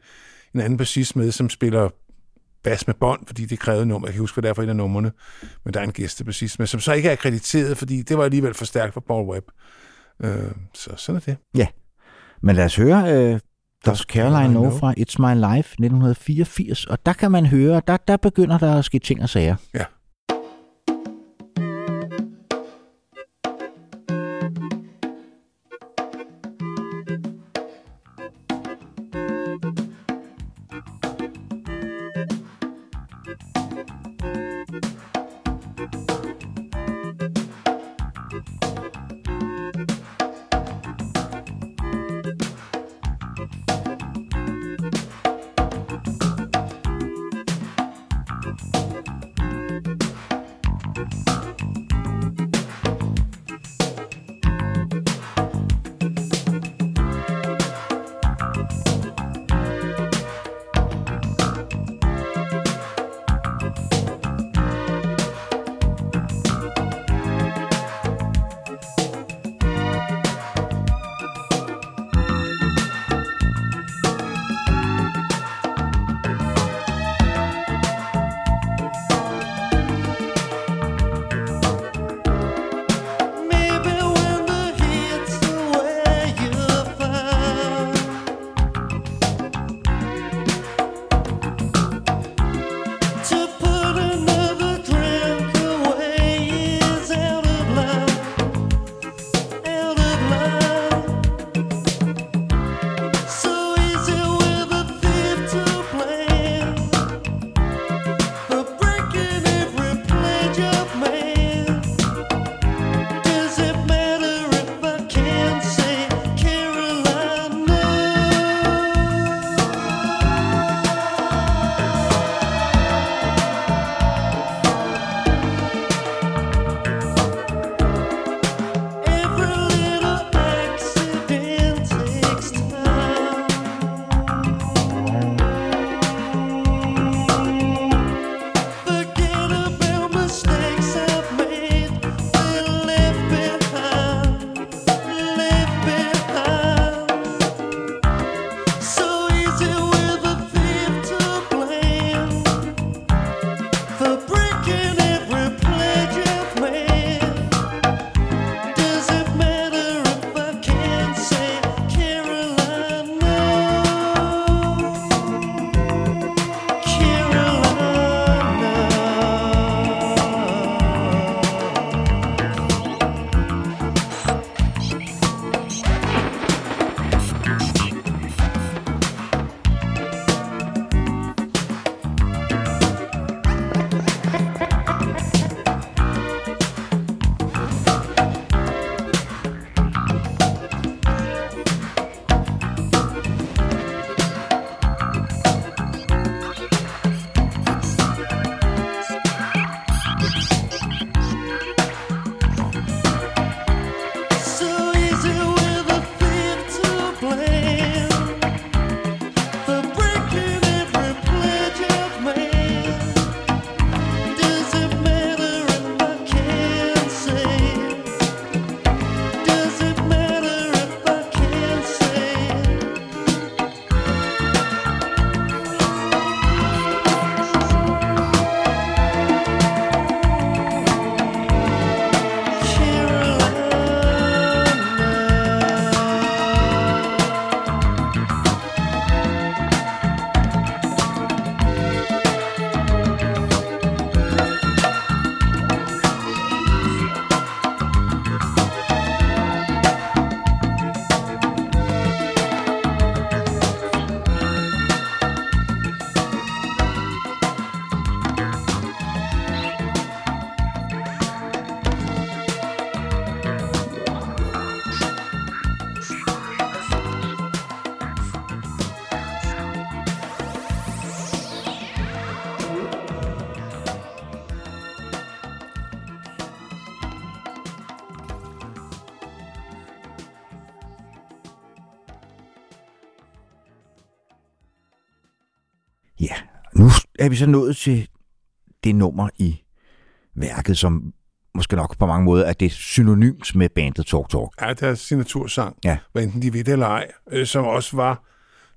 en anden bassist med, som spiller bas med bånd, fordi det krævede nummer. Jeg kan huske, hvad det er for et af numrene. Men der er en gæstebassist med, som så ikke er akkrediteret, fordi det var alligevel for stærkt for Paul Webb. Øh, så sådan er det.
Men lad os høre øh, Does Caroline Know fra It's My Life 1984, og der kan man høre, der, der begynder der at ske ting og sager.
Ja.
Ja, er vi så nået til det nummer i værket, som måske nok på mange måder er det synonymt med bandet Talk Talk.
er deres signatursang,
Ja.
hvad enten de ved det eller ej, øh, som også var,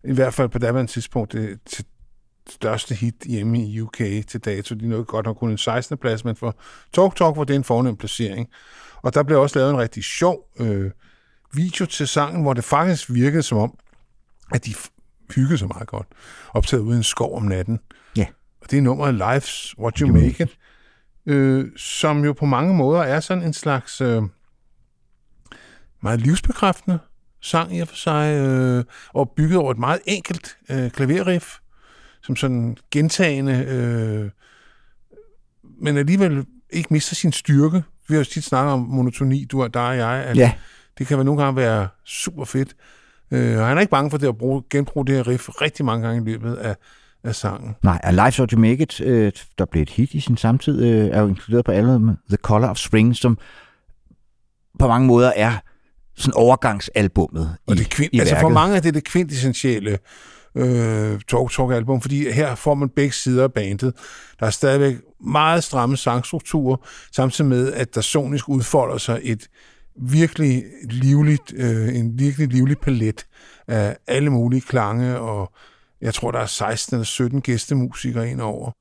i hvert fald på daværende tidspunkt, det til største hit hjemme i UK til dato. De nåede godt nok kun en 16. plads, men for Talk Talk var det en fornem placering. Og der blev også lavet en rigtig sjov øh, video til sangen, hvor det faktisk virkede som om, at de hyggede sig meget godt. Optaget ude i en skov om natten. Og det er nummeret Life's What You Make It, øh, som jo på mange måder er sådan en slags... Øh, meget livsbekræftende sang i og for sig, øh, og bygget over et meget enkelt øh, klaverriff, som sådan gentagende, øh, men alligevel ikke mister sin styrke. Vi har jo tit snakket om monotoni, du og dig og jeg, at
Ja,
det kan nogle gange være super fedt. Øh, og han er ikke bange for det at bruge, genbruge det her riff rigtig mange gange i løbet af, af sangen.
nej, A Life What You Make It, øh, der blev et hit i sin samtid, øh, er jo inkluderet på albumet The Color of Spring, som på mange måder er sådan overgangsalbummet
Og
i,
det kvint,
i
altså for mange er det det kvintessentielle øh, Talk Talk album, fordi her får man begge sider af bandet. Der er stadigvæk meget stramme sangstrukturer, samtidig med, at der sonisk udfolder sig et virkelig livligt, øh, en virkelig livlig palet af alle mulige klange, og jeg tror, der er 16 eller 17 gæstemusikere ind over.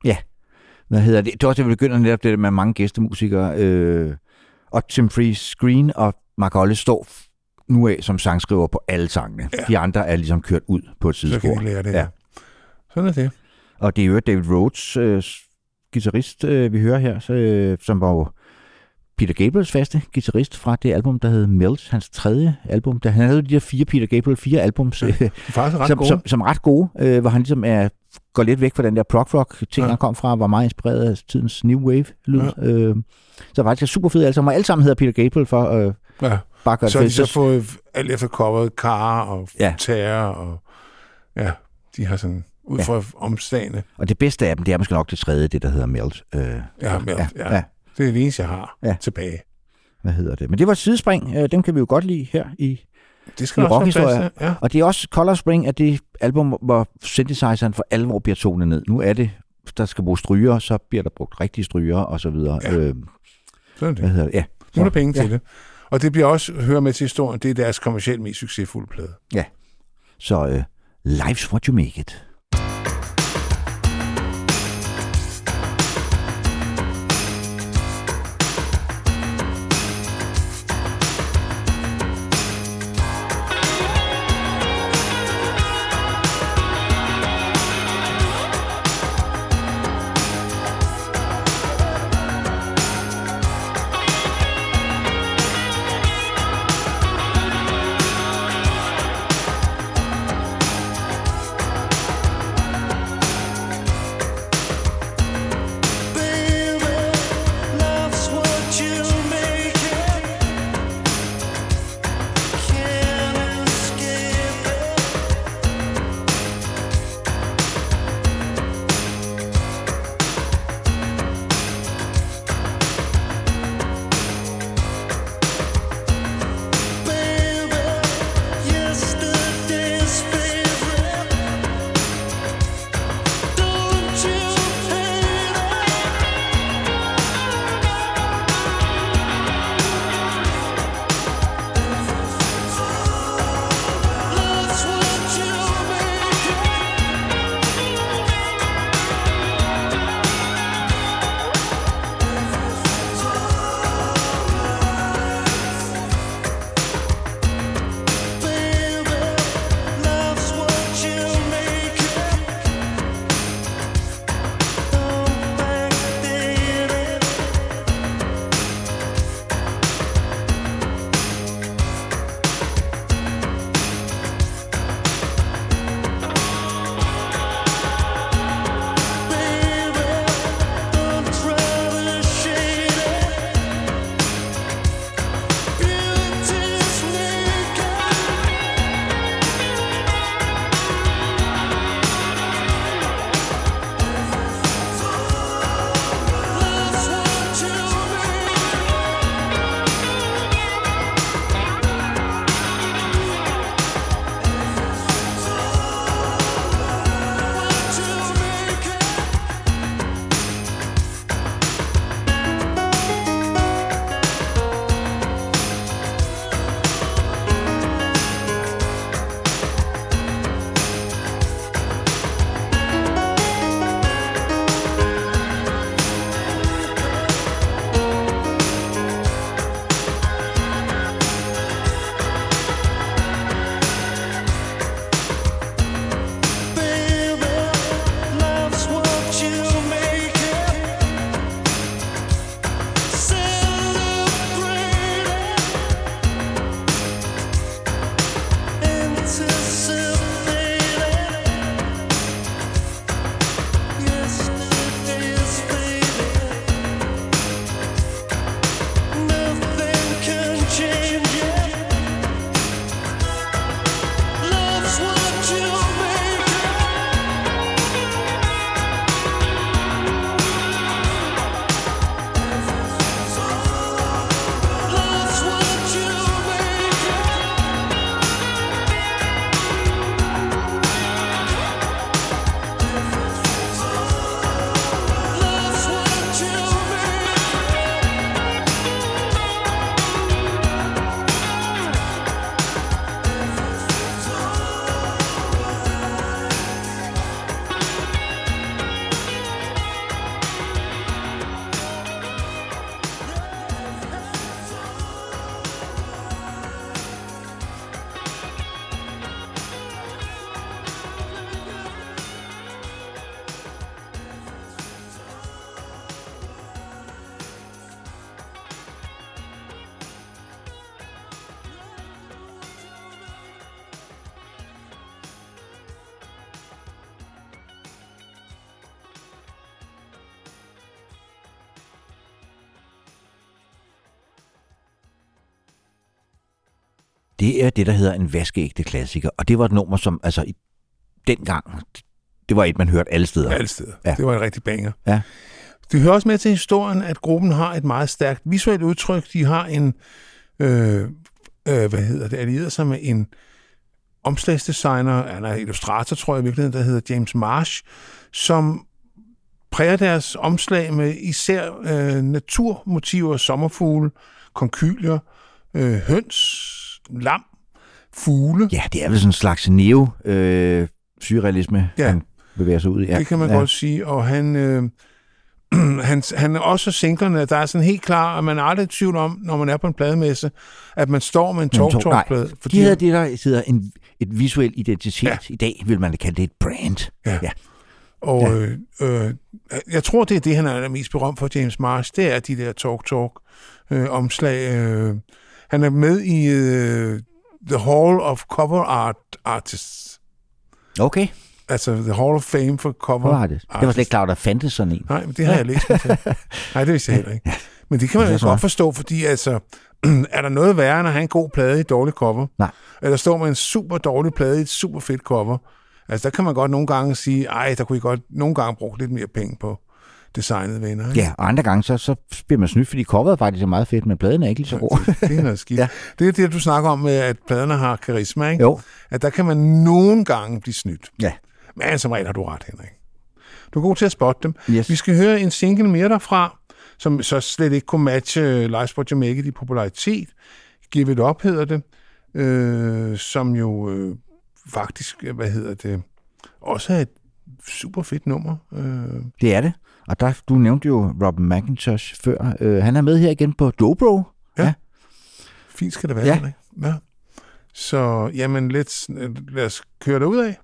Hvad hedder det? Det er også, det begynder netop det med mange gæstemusikere. Øh, og Tim Freeze Green og Mark Hollis står nu af som sangskriver på alle sangene.
Ja.
De andre er ligesom kørt ud på et
Så kan
sidespor.
de lære det.
Ja.
Ja. Sådan er det.
Og det er jo David Rhodes, øh, guitarist, øh, vi hører her, så, øh, som var jo Peter Gabriels faste guitarist fra det album, der hed Melt, hans tredje album. Der, han havde jo de der fire Peter Gabriel, fire albums, øh,
er faktisk ret
som,
gode.
som, som ret gode, øh, hvor han ligesom er, går lidt væk fra den der prog rock ting,
Ja.
ja. han kom fra, var meget inspireret af tidens new wave lyd. Ja. Øh, så faktisk er super fed alle sammen, og alle sammen hedder Peter Gabriel for øh,
ja.
bare gøre
Så
det
har de
fedt.
så fået alt efter coveret Car og
Ja.
ja. Terror, og ja, de har sådan, ud
Ja.
fra omstagene,
Og det bedste af dem, det er måske nok det tredje, det der hedder Melt. Øh,
ja, med,
ja,
ja,
ja.
Det er det eneste, jeg har
Ja.
ja. tilbage.
hvad hedder det? Men det var sidespring, øh, dem kan vi jo godt lide her i
Det skal
I
til. Ja.
Og det er også Color Spring, at det album, hvor synthesizeren for alvor bliver tonet ned. Nu er det, der skal bruge stryger, så bliver der brugt rigtige stryger og så videre.
Ja.
Øh,
Sådan er
hvad
det.
hedder det? Ja.
Nu er der penge
ja.
til det. Og det bliver også, hører med til historien, det er deres kommercielt mest succesfulde plade.
Så øh, life's what you make it. Det er det, der hedder en vaskeægte klassiker. Og det var et nummer, som altså i dengang, det var et, man hørte alle steder.
Alle steder.
Ja.
Det var en rigtig banger.
Ja.
Det hører også med til historien, at gruppen har et meget stærkt visuelt udtryk. De har en, øh, øh, hvad hedder det, allieret sig med en omslagsdesigner, han er illustrator, tror jeg i virkeligheden, der hedder James Marsh, som præger deres omslag med især øh, naturmotiver, sommerfugle, konkylier, øh, høns, lam, fugle.
Ja, det er vel sådan en slags neo øh, surrealisme,
Ja.
han bevæger sig ud i. Ja.
Det kan man
ja.
godt sige, og han, øh, han, han er også singlerne, der er sådan helt klar, at man er aldrig i tvivl om, når man er på en plademesse, at man står med en
Men to-
talk talk
nej,
plade
De havde det, der hedder en, et visuel identitet. Ja. I dag vil man kalde det et brand.
Ja.
Ja.
Og
Ja.
øh, øh, jeg tror, det er det, han er mest berømt for, James Marsh, det er de der talk-talk øh, omslag. Øh. Han er med i øh, The Hall of Cover Art Artists.
Okay,
Altså The Hall of Fame for Cover
hvor var det? Var slet ikke klar, at der fandtes sådan en.
Nej, men det har jeg læst mig til. Nej, det vidste jeg heller ikke. Men det kan man
Det
godt forstå, fordi altså, er der noget værre, end at have en god plade i et dårligt cover?
Nej.
Eller står med en super dårlig plade i et super fedt cover? Altså, der kan man godt nogle gange sige, ej, der kunne I godt nogle gange bruge lidt mere penge på designet venner. ikke?
Ja, og andre gange, så, så bliver man snydt, fordi coveret faktisk er meget fedt, men pladen er ikke lige så god.
Det er noget skidt.
Ja.
Det er det, du snakker om at pladerne har karisma, ikke?
Jo.
At der kan man nogle gange blive snydt.
Ja.
Men som regel har du ret, Henrik. Du er god til at spotte dem.
Yes.
Vi skal høre en single mere derfra, som så slet ikke kunne matche Live Spot Jamaica i popularitet. Give It Up hedder det, øh, som jo øh, faktisk, øh, hvad hedder det, også er et super fedt nummer. Øh,
Det er det. Og der, du nævnte jo Robin McIntosh før. Øh, han er med her igen på Dobro.
fint skal det være,
Ja.
Henrik. Ja. Så jamen, let's, lad os køre derud af.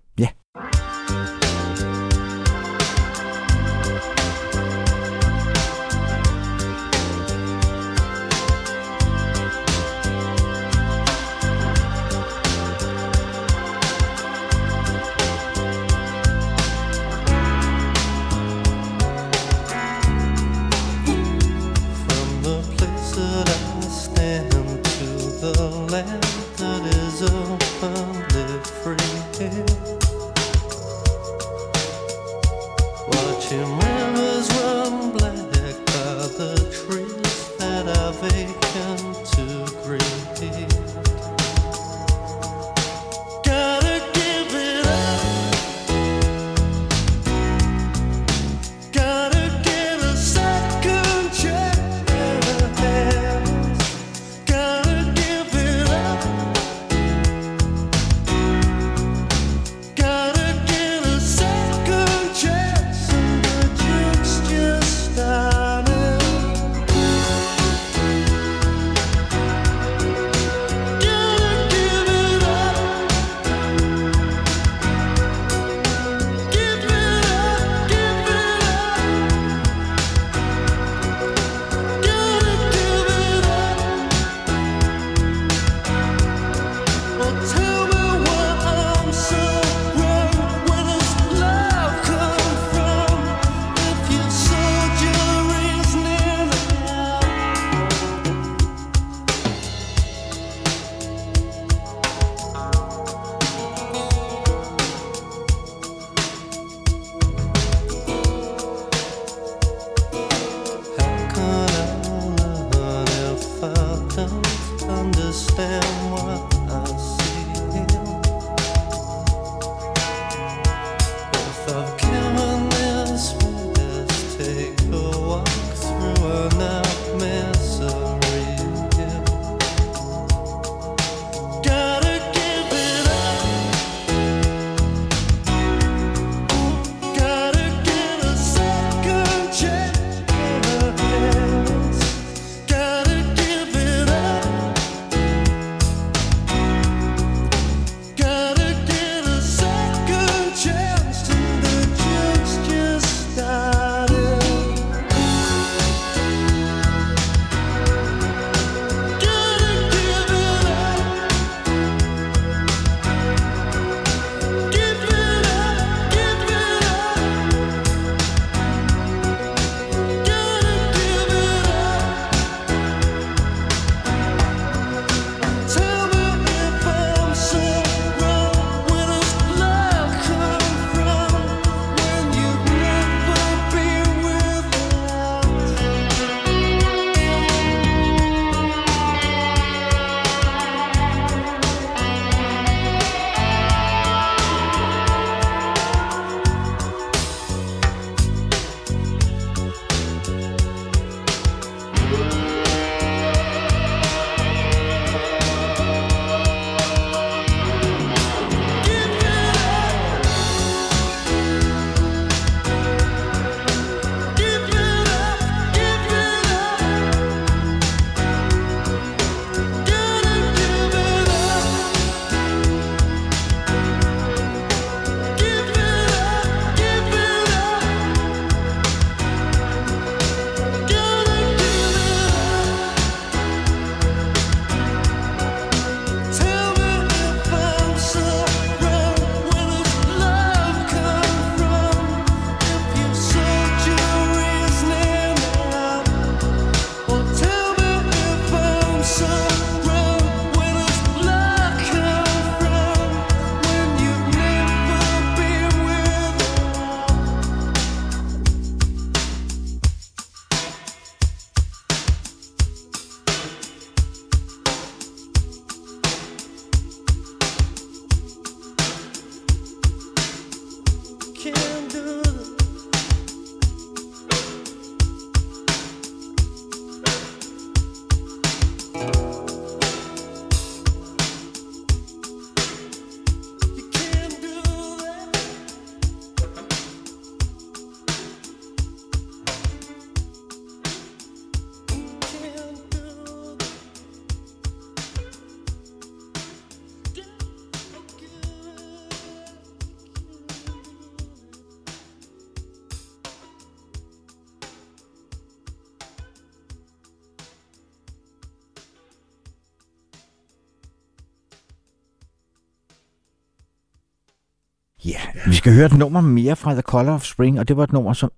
Skal høre et nummer mere fra The Color of Spring, og det var et nummer, som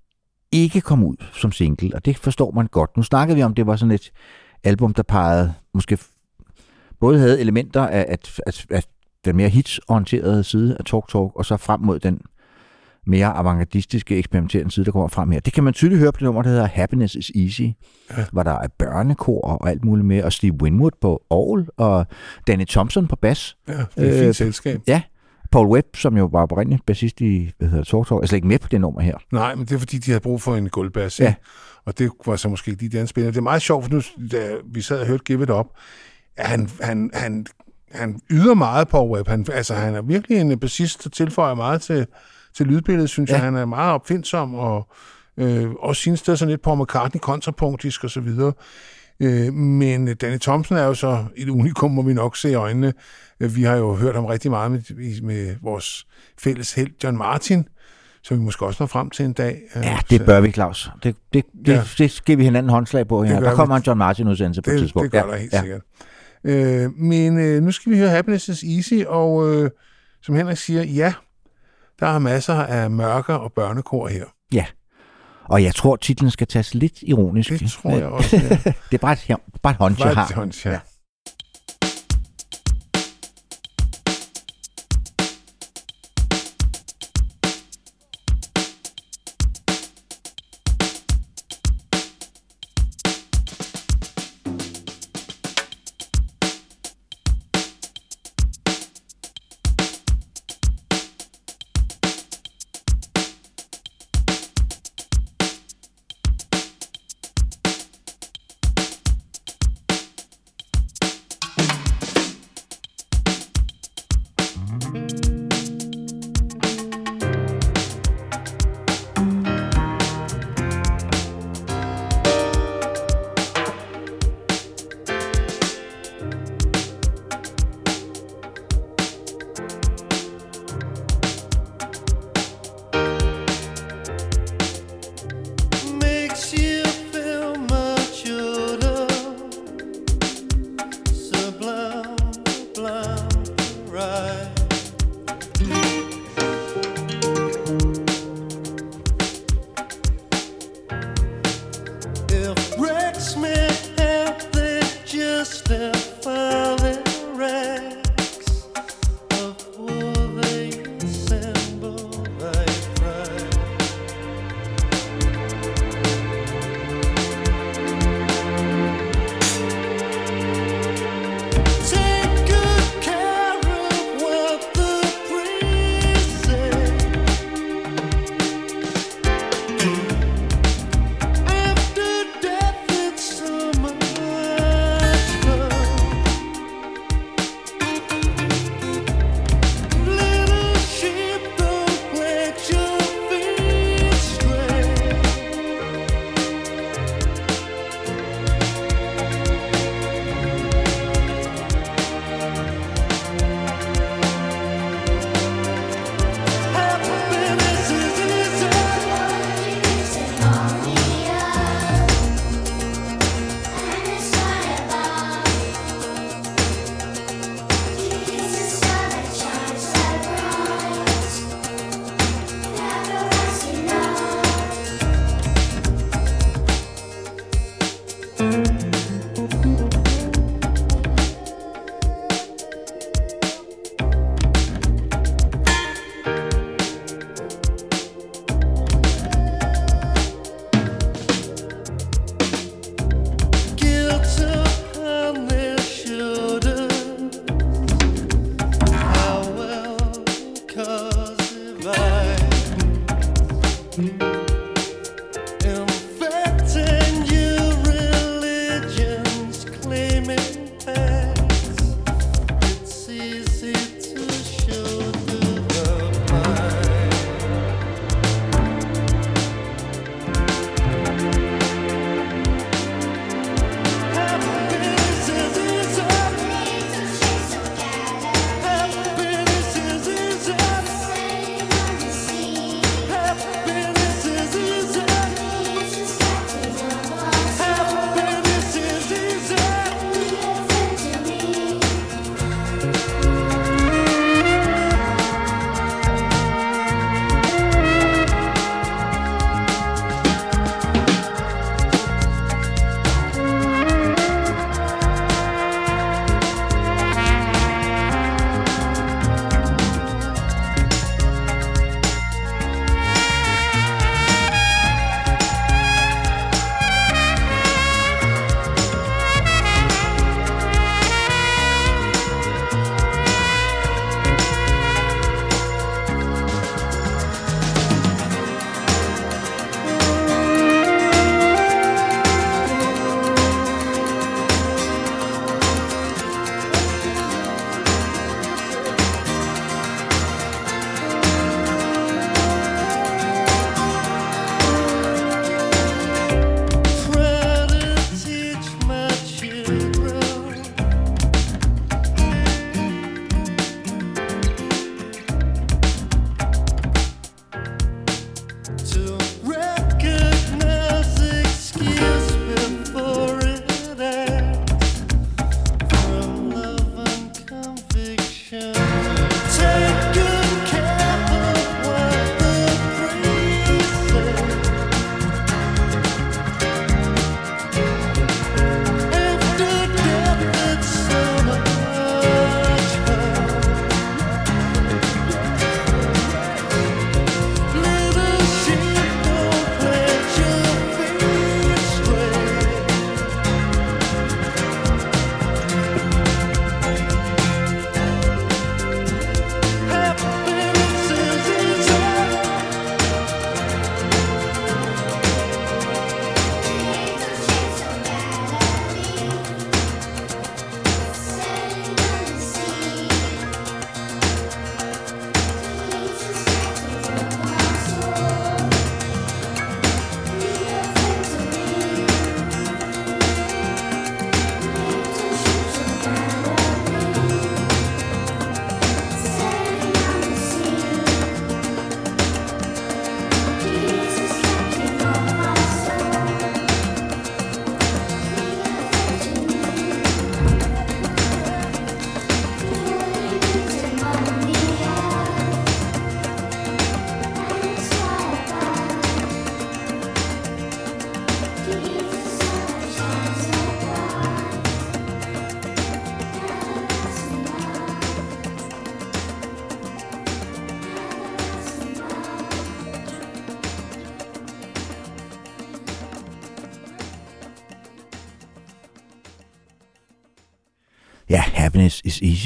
ikke kom ud som single, og det forstår man godt. Nu snakkede vi om, det var sådan et album, der pegede måske både havde elementer af, at, at, at den mere hitsorienterede side af Talk Talk, og så frem mod den mere avantgardistiske, eksperimenterende side, der kommer frem her. Det kan man tydeligt høre på det nummer, der hedder Happiness is Easy, ja. hvor der er børnekor og alt muligt med, og Steve Winwood på orgel, og Danny Thompson på bas.
Ja, det er et fint
Øh,
selskab.
Ja, Paul Webb, som jo var oprindeligt bassist i hvad hedder Talk, er slet ikke med på det nummer her.
Nej, men det er fordi, de havde brug for en gulvbass.
Ja.
Og det var så måske de der spillere. Det er meget sjovt, for nu, da vi sad og hørte Give It Up, at han, han, han, han yder meget på web. Han, altså, han er virkelig en bassist, der tilføjer meget til, til lydbilledet, synes ja. Jeg. Han er meget opfindsom, og øh, også sin sted sådan lidt på McCartney kontrapunktisk og så videre. Øh, men Danny Thompson er jo så et unikum, må vi nok se i øjnene. Øh, Vi har jo hørt ham rigtig meget med, med vores fælles held, John Martin, som vi måske også når frem til en dag.
Ja, det bør vi, Claus. Det, det, det,
Ja.
ja. det skal vi hinanden håndslag på her. Der
vi.
kommer en John Martin udsendelse på et
det,
tidspunkt.
det gør der helt ja. sikkert. Øh, men øh, nu skal vi høre Happiness is Easy, og øh, som Henrik siger, ja, der er masser af mørker og børnekor her.
Ja. Og jeg tror, titlen skal tages lidt ironisk.
Det tror jeg også. Ja.
det er bare et, bare et hånd, jeg
Bare
har.
et hånds, ja.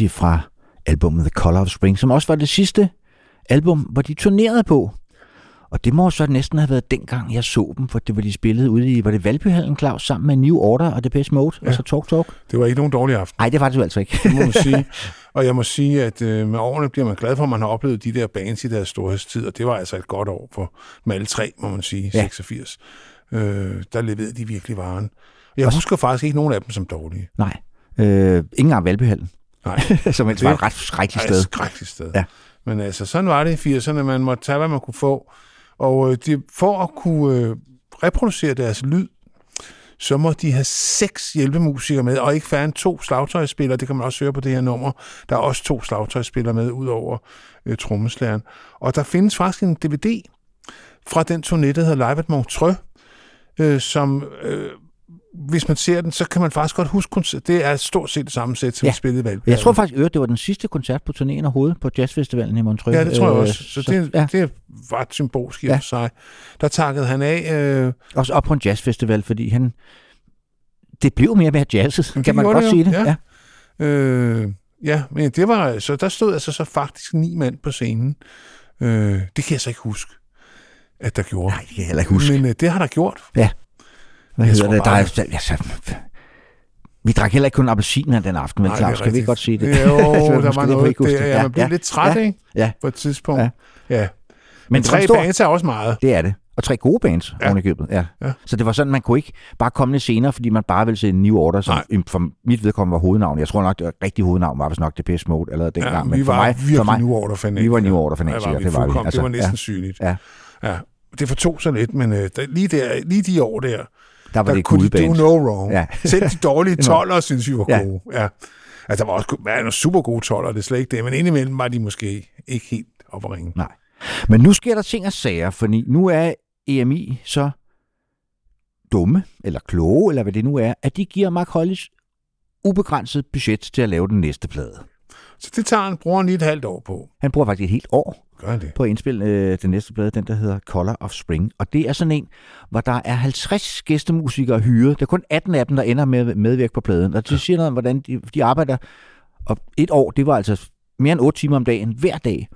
Easy fra albumet The Color of Spring, som også var det sidste album, hvor de turnerede på. Og det må så næsten have været dengang, jeg så dem, for det var de spillede ude i, var det Valbyhallen, Claus, sammen med New Order og Depeche Mode, ja. og så Talk Talk?
Det var ikke nogen dårlig aften,
Nej, det var det jo altså ikke.
det må man sige. Og jeg må sige, at øh, med årene bliver man glad for, at man har oplevet de der bands i deres storhedstid, og det var altså et godt år for dem alle tre, må man sige,
Ja.
86. Øh, der leverede de virkelig varen. Jeg husker faktisk ikke nogen af dem som dårlige.
Nej, øh, ikke engang Valbyhallen,
Nej,
som ellers
Det-
var et ret skrækkeligt sted.
et skrækkeligt sted.
Ja.
Men altså, sådan var det i 80'erne. Man måtte tage, hvad man kunne få. Og øh, de, for at kunne øh, reproducere deres lyd, så må de have seks hjælpemusikere med, og ikke færre end to slagtøjsspillere. Det kan man også høre på det her nummer. Der er også to slagtøjsspillere med, ud over øh, trommeslæren. Og der findes faktisk en DVD fra den turné, der hedder Live at Montreux, øh, som... Øh, hvis man ser den, så kan man faktisk godt huske koncert. Det er stort set det samme sæt, som
Ja.
vi spillede i Valby.
Jeg tror faktisk, at det var den sidste koncert på turnéen overhovedet på Jazzfestivalen i Montreux.
Ja, det tror jeg
Øh,
også. Så, det,
ja.
det var et symbolsk i
Ja.
ja. sig. Der takkede han af. Øh,
Også op på en jazzfestival, fordi han... Det blev mere mere jazzet, kan man godt
det
sige det.
ja.
Ja.
øh, ja, men det var så der stod altså så faktisk ni mand på scenen. Øh, det kan jeg så ikke huske, at der gjorde.
Nej, det kan jeg heller ikke huske.
Men øh, det har der gjort.
Hvad
Jeg
hedder det? Der
bare-
er, altså, vi drak heller ikke kun appelsiner den aften, men Claus,
det
skal vi godt sige det?
Jo,
Det
der var
det,
noget der.
det.
Ja, man blev
ja,
lidt træt,
ja,
ikke?
Ja,
På et tidspunkt.
Ja.
Ja. ja.
men,
Men
det var
tre
stor,
bands er også meget.
Det er det. Og tre gode bands
Ja.
ja. oven i købet. Ja.
Ja.
ja. Så det var sådan, man kunne ikke bare komme lidt senere, fordi man bare ville se en New Order, som
Nej.
for mit vedkommende var hovednavn. Jeg tror nok, det rigtige hovednavn var vist nok Depeche Mode allerede
Ja,
dengang.
vi
men for
var
mig,
virkelig
for mig,
New Order fanatikere.
vi var New Order fanatikere,
Ja, vi
det var vi. Altså,
det var næsten
ja.
sygeligt.
Ja.
ja. Det fortog så lidt, men øh, der, lige, der, lige de år der,
der var
der
det
kunne de do no wrong.
Ja.
Selv de dårlige
var-
toller synes vi var
Ja.
gode. Ja. Altså, der var også ja, nogle super gode toller, det er slet ikke det, men indimellem var de måske ikke helt op at ringe.
Nej. Men nu sker der ting og sager, fordi nu er EMI så dumme, eller kloge, eller hvad det nu er, at de giver Mark Hollis ubegrænset budget til at lave den næste plade.
Så det tager han, bruger han lige et halvt år på.
Han bruger faktisk et helt år
Gør det?
på at indspille øh, den næste plade, den der hedder Color of Spring. Og det er sådan en, hvor der er 50 gæstemusikere hyret. Der er kun 18 af dem, der ender med medvirke på pladen. Og det siger noget om, hvordan de, de arbejder. Og et år, det var altså mere end 8 timer om dagen, hver dag,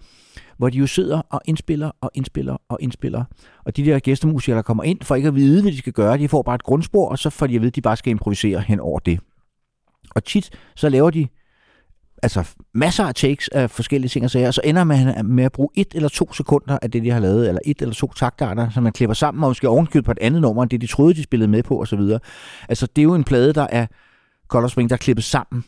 hvor de jo sidder og indspiller og indspiller og indspiller. Og de der gæstemusikere, der kommer ind, får ikke at vide, hvad de skal gøre. De får bare et grundspor, og så får de at vide, at de bare skal improvisere hen over det. Og tit, så laver de altså masser af takes af forskellige ting og sager, og så ender man med at bruge et eller to sekunder af det, de har lavet, eller et eller to taktarter, som man klipper sammen, og måske ovenkøbt på et andet nummer, end det de troede, de spillede med på, osv. Altså, det er jo en plade, der er Color Spring, der er klippet sammen.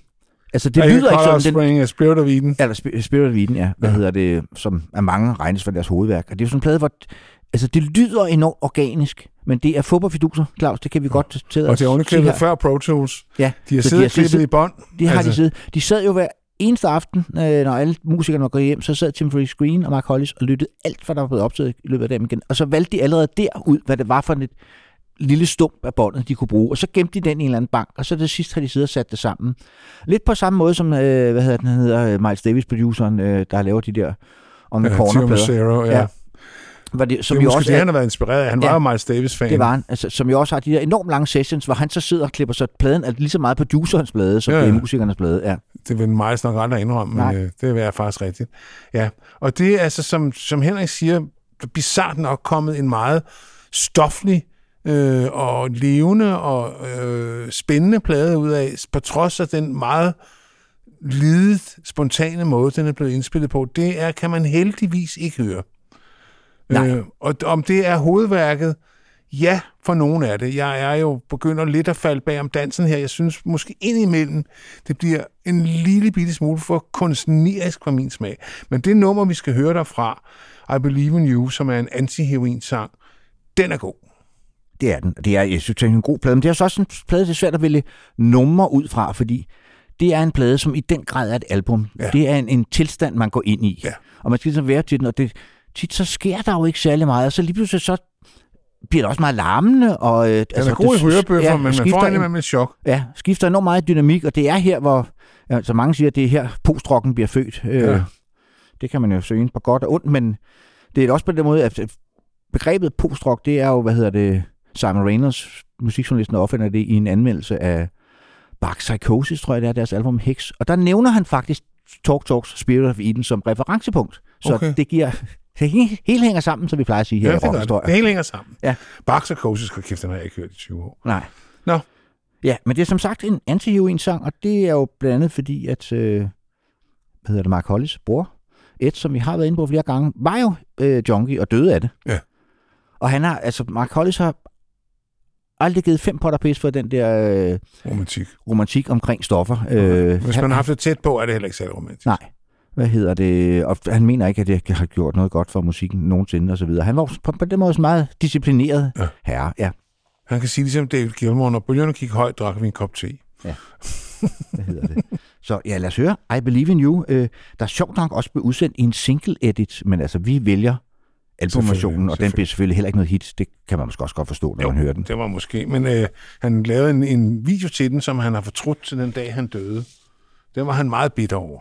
Altså, det
Er
lyder ikke sådan, den,
Spring, uh, Spirit of Eden.
eller Sp- Spirit of Eden, ja, hvad
Ja.
hedder det, som er mange regnes for deres hovedværk. Og det er jo sådan en plade, hvor altså, det lyder enormt organisk, men det er fodboldfiduser, Claus, det kan vi godt til
Og det er oveniklippet før Pro Tools.
Ja,
De har
så
siddet og klippet i bånd.
det har
Altså-
de siddet. De sad jo hver eneste aften, øh, når alle musikerne var gået hjem, så sad Tim Free Screen og Mark Hollis og lyttede alt, hvad der var blevet optaget i løbet af dagen igen. Og så valgte de allerede derud, hvad det var for et lille stump af båndet, de kunne bruge. Og så gemte de den i en eller anden bank, og så til sidst har de siddet og sat det sammen. Lidt på samme måde som, øh, hvad hedder den, hedder øh, Miles Davis, produceren, øh, der laver de der on the
Ja,
corner
Tio
plader.
Macero, ja.
Var det, som
det er
jo også
det, han har været inspireret af. Han
Ja.
var jo Miles Davis-fan.
det var han, altså, som jo også har de der enormt lange sessions, hvor han så sidder og klipper så pladen er lige så meget producerens plade, som
Ja,
det er musikernes plade. Ja.
Det vil Miles nok aldrig indrømme, men
Nej.
øh, det er faktisk rigtigt. Ja, og det er altså, som, som Henrik siger, bizart nok kommet en meget stoflig øh, og levende og øh, spændende plade ud af, på trods af den meget lidet, spontane måde, den er blevet indspillet på. Det er, kan man heldigvis ikke høre.
Nej.
Øh, og om det er hovedværket, ja, for nogen er det. Jeg er jo begynder lidt at falde bag om dansen her. Jeg synes måske indimellem, det bliver en lille bitte smule for kunstnerisk for min smag. Men det nummer, vi skal høre derfra, I Believe in You, som er en anti-heroin-sang, den er god.
Det er den. Det er, jeg synes, det er en god plade. Men det er så også en plade, det er svært at vælge nummer ud fra, fordi det er en plade, som i den grad er et album.
Ja.
Det er en, en tilstand, man går ind i.
Ja.
Og man skal ligesom være til den, og det, tit så sker der jo ikke særlig meget, og så lige pludselig så bliver det også meget larmende. Og, øh,
Den altså, er god i hørebøffer, ja, men man får
en-
et chok.
Ja, skifter enormt meget dynamik, og det er her, hvor, ja, så mange siger, at det er her, postrocken bliver født. Øh,
Ja.
Det kan man jo søge ind på godt og ondt, men det er også på den måde, at begrebet postrock, det er jo, hvad hedder det, Simon Reynolds, musikjournalisten, der opfinder det i en anmeldelse af Bark Psychosis, tror jeg det er, deres album Hex. Og der nævner han faktisk Talk Talks Spirit of Eden som referencepunkt. Så
Okay.
det giver... Det hele hele hænger sammen, som vi plejer at sige her
Ja,
i
det, det. det hele hænger sammen.
Ja.
Barks og Koses, kæft, den har jeg ikke hørt i 20 år.
Nej.
Nå.
Ja, men det er som sagt en anti sang og det er jo blandt andet fordi, at øh, hvad hedder det, Mark Hollis bror, Ed, som vi har været inde på flere gange, var jo øh, junkie og døde af det.
Ja.
Og han har, altså Mark Hollis har aldrig givet fem potter pis for den der øh,
Romantik.
romantik omkring stoffer. Øh,
Hvis man har haft det tæt på, er det heller ikke særlig romantisk.
Nej. Hvad hedder det? Og han mener ikke, at det har gjort noget godt for musikken nogensinde og så videre. Han var på, på den måde også meget disciplineret
Ja.
herre. Ja,
Han kan sige ligesom David Gilmour, når bølgerne gik højt, drak vi en kop te.
hvad hedder det? Så ja, lad os høre. I Believe in You. Øh, der er sjovt nok også blevet udsendt i en single edit, men altså, vi vælger albumversionen, og den bliver selvfølgelig heller ikke noget hit. Det kan man måske også godt forstå, når
Jo,
man hører den.
Det var måske. Men øh, han lavede en, en video til den, som han har fortrudt til den dag, han døde. Den var han meget bitter over.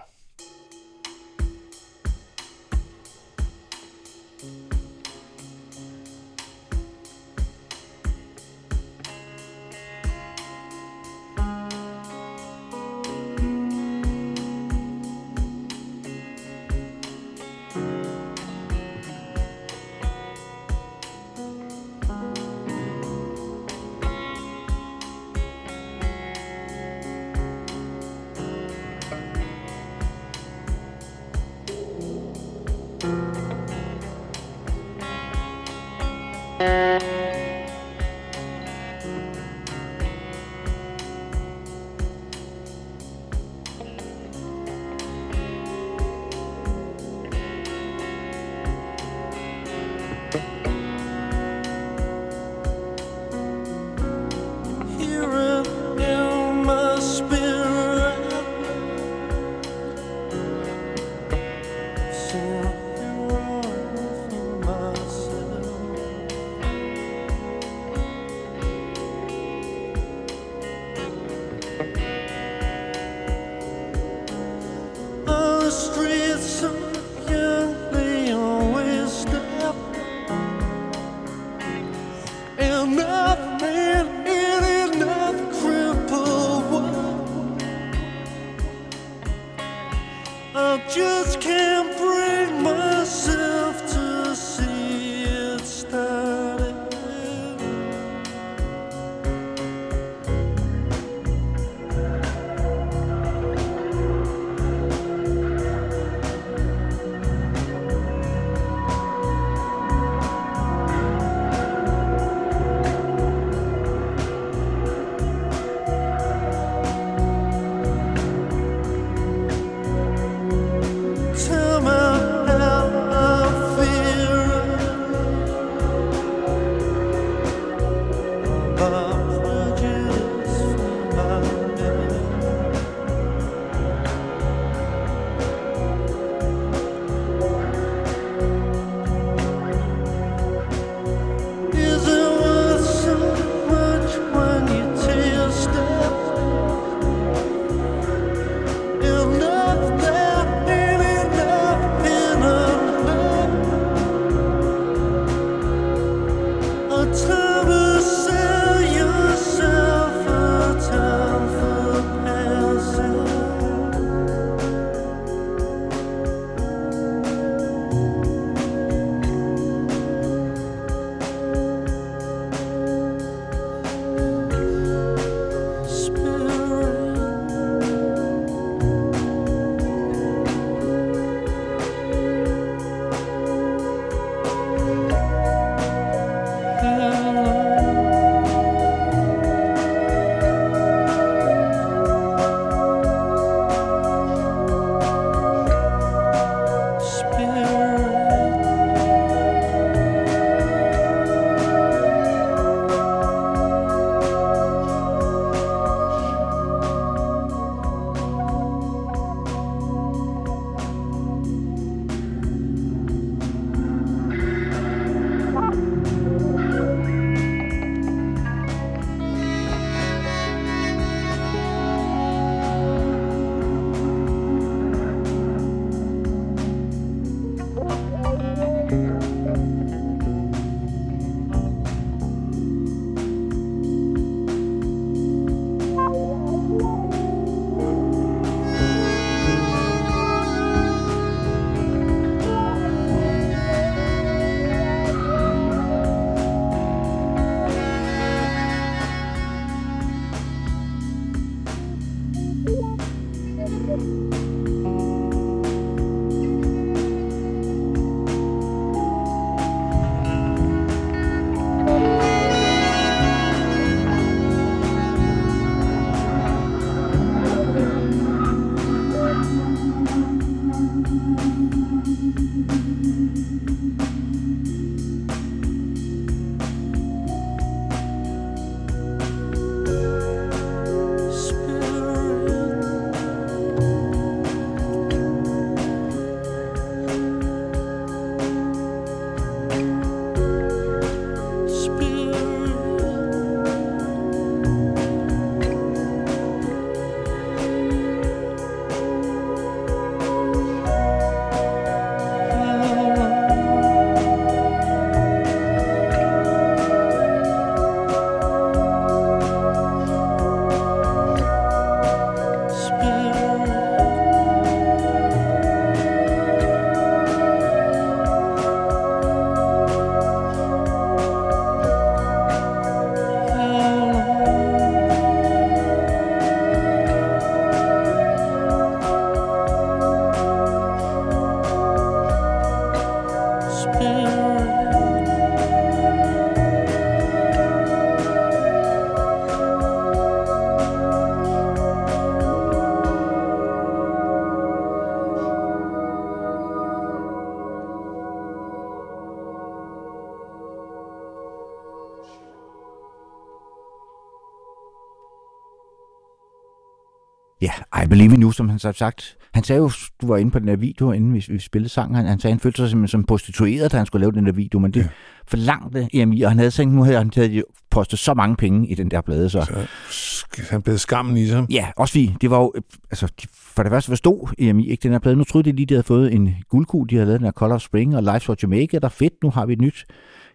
I
Believe in You, som han så har sagt. Han sagde jo, du var inde på den der video, inden vi, vi spillede sangen, han, han sagde, han følte sig simpelthen som prostitueret, da han skulle lave den der video, men det
Ja.
forlangte EMI, og han havde tænkt, nu havde han havde postet så mange penge i den der plade, så
Så han blev skammen i sig.
Ja, også fordi det var jo, altså for det første forstod EMI ikke den her plade. Nu troede de lige, de havde fået en guldkugle, de havde lavet den her Color of Spring og Life for Jamaica, der er fedt, nu har vi et nyt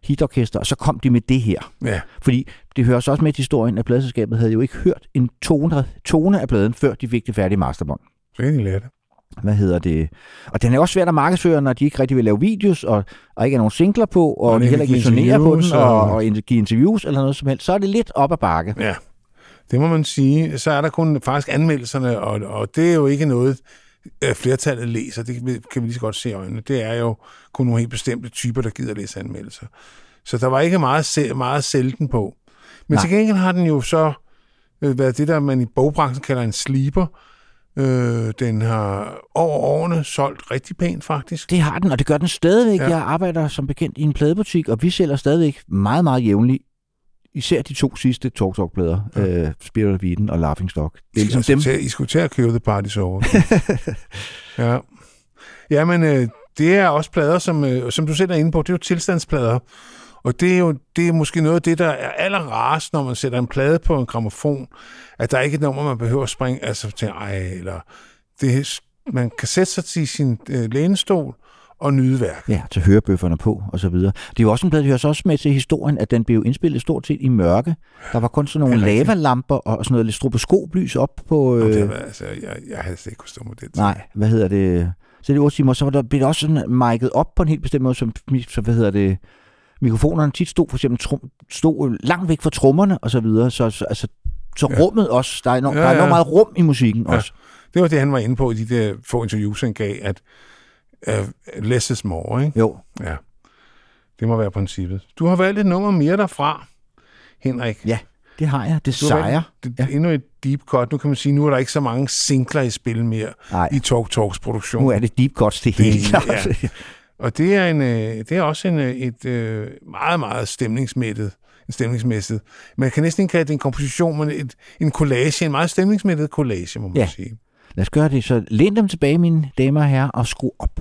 hitorkester, og så kom de med det her.
Ja,
Fordi det hører så også med til historien, at pladeselskabet havde jo ikke hørt en tone, tone af pladen, før de fik det færdige masterbånd.
så kan de lære det.
Hvad hedder det? Og den er også svært at markedsføre, når de ikke rigtig vil lave videos, og, og ikke er nogen singler på, og,
Og
de heller ikke turnere på den, og,
og-
og, give interviews eller noget som helst. Så er det lidt op ad bakke.
Ja, det må man sige. Så er der kun faktisk anmeldelserne, og, og det er jo ikke noget, flertallet læser. Det kan vi, lige så godt se i øjnene. Det er jo kun nogle helt bestemte typer, der gider læse anmeldelser. Så der var ikke meget, meget sælten på. Men
Nej.
til gengæld har den jo så øh, været det, der man i bogbranchen kalder en sleeper. Øh, den har over årene solgt rigtig pænt, faktisk.
Det har den, og det gør den stadigvæk.
Ja.
Jeg arbejder som bekendt i en pladebutik, og vi sælger stadigvæk meget, meget jævnligt. Især de to sidste Talk Talk plader, ja. øh, Spirit of Eden og Laughing Stock. Det er ligesom dem.
Til, I skulle til at købe The Party's Over. ja. Ja, men øh, det er også plader, som, øh, som du selv er inde på, det er jo tilstandsplader. Og det er jo det er måske noget af det, der er allerrarest, når man sætter en plade på en gramofon, at der er ikke et nummer, man behøver at springe, altså til, ej, eller det, man kan sætte sig til sin øh, lænestol og nyde værk.
Ja, til hørebøfferne på, og så videre. Det er jo også en plade, der hører så også med til historien, at den blev indspillet stort set i mørke. Der var kun sådan nogle
Det rigtigt.
lavalamper og sådan noget lidt stroboskoplys op på...
Øh, det, var, altså, jeg, jeg havde slet ikke kunne stå med det.
nej, hvad hedder det? Så det var timer, så var der, blev det også sådan mic'et op på en helt bestemt måde, som, så hvad hedder det, mikrofonerne tit stod for eksempel trum, stod langt væk fra trommerne og så videre, så, så, altså, så
Ja.
ja. rummet også, der er, enormt,
Ja,
ja, der er
ja.
enormt meget rum i musikken
Ja.
ja. også.
Det var det, han var inde på i de der få interviews, han gav, at uh, less is more, ikke?
Jo,
Ja, det må være princippet. Du har valgt et nummer mere derfra, Henrik.
Ja, det har jeg. Det sejrer.
det, ja. endnu et deep cut. Nu kan man sige, nu er der ikke så mange singler i spil mere
Nej,
i Talk Talks produktion.
nu er det deep cuts, det
Det-
hele klart.
ja. Og det er, en, øh, det er også en, øh, et øh, meget, meget stemningsmættet, en stemningsmættet. Man kan næsten ikke kalde det en komposition, men et, en collage, en meget stemningsmættet collage, må man
Ja.
sige.
Lad os gøre det. Så læn dem tilbage, mine damer og herrer, og skru op.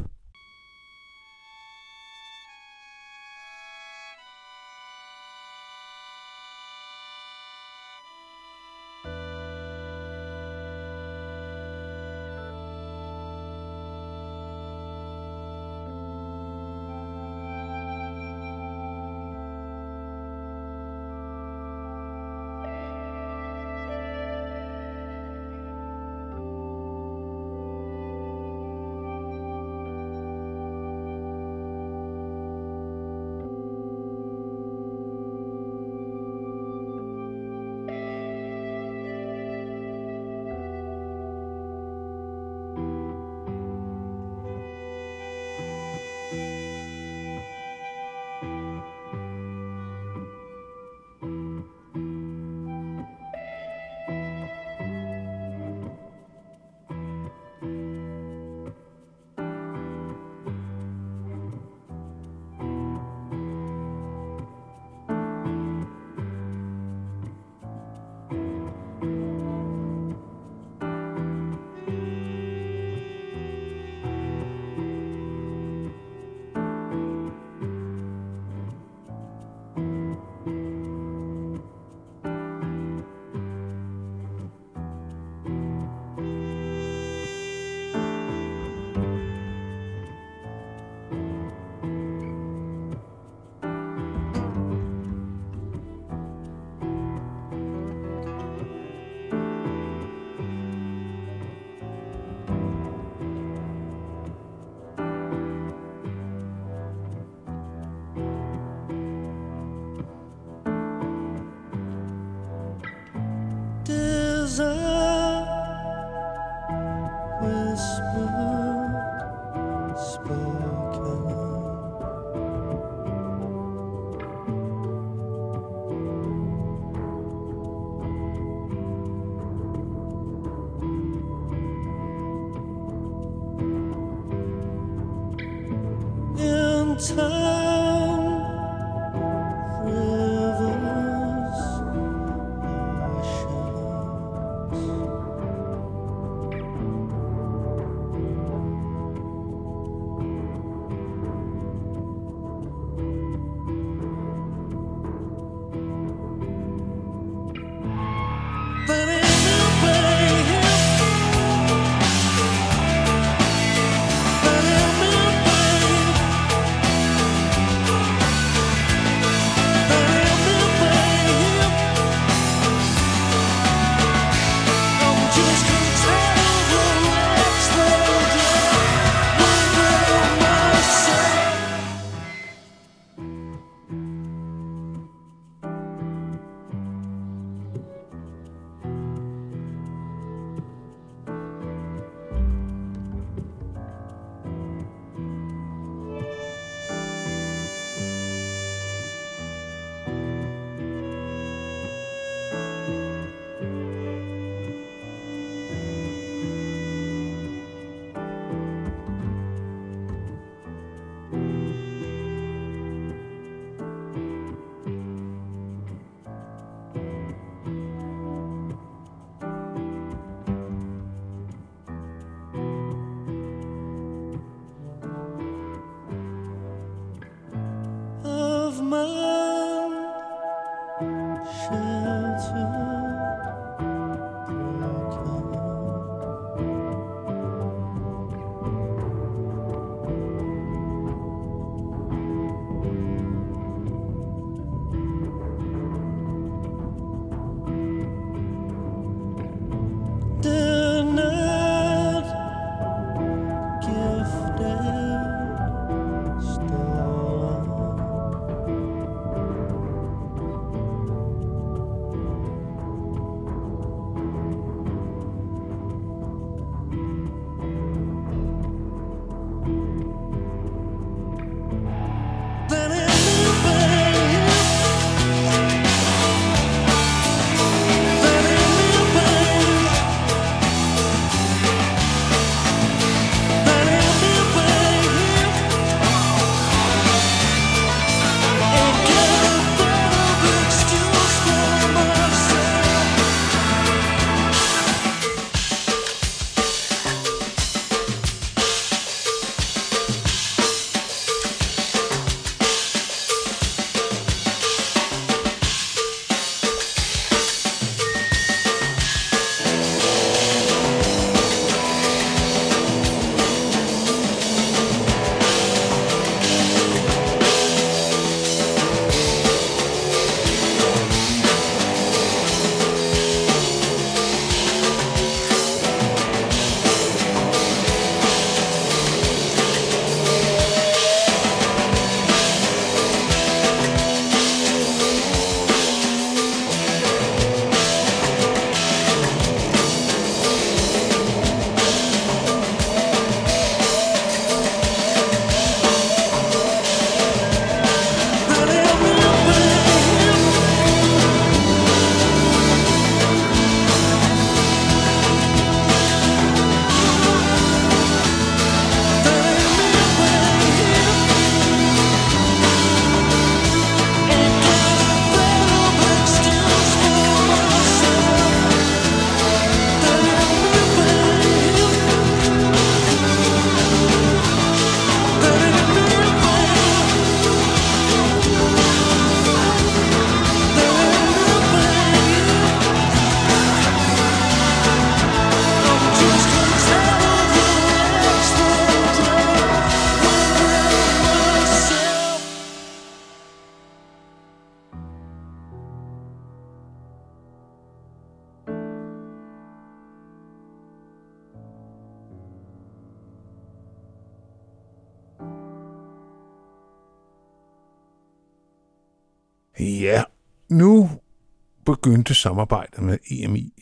begyndte samarbejdet med EMI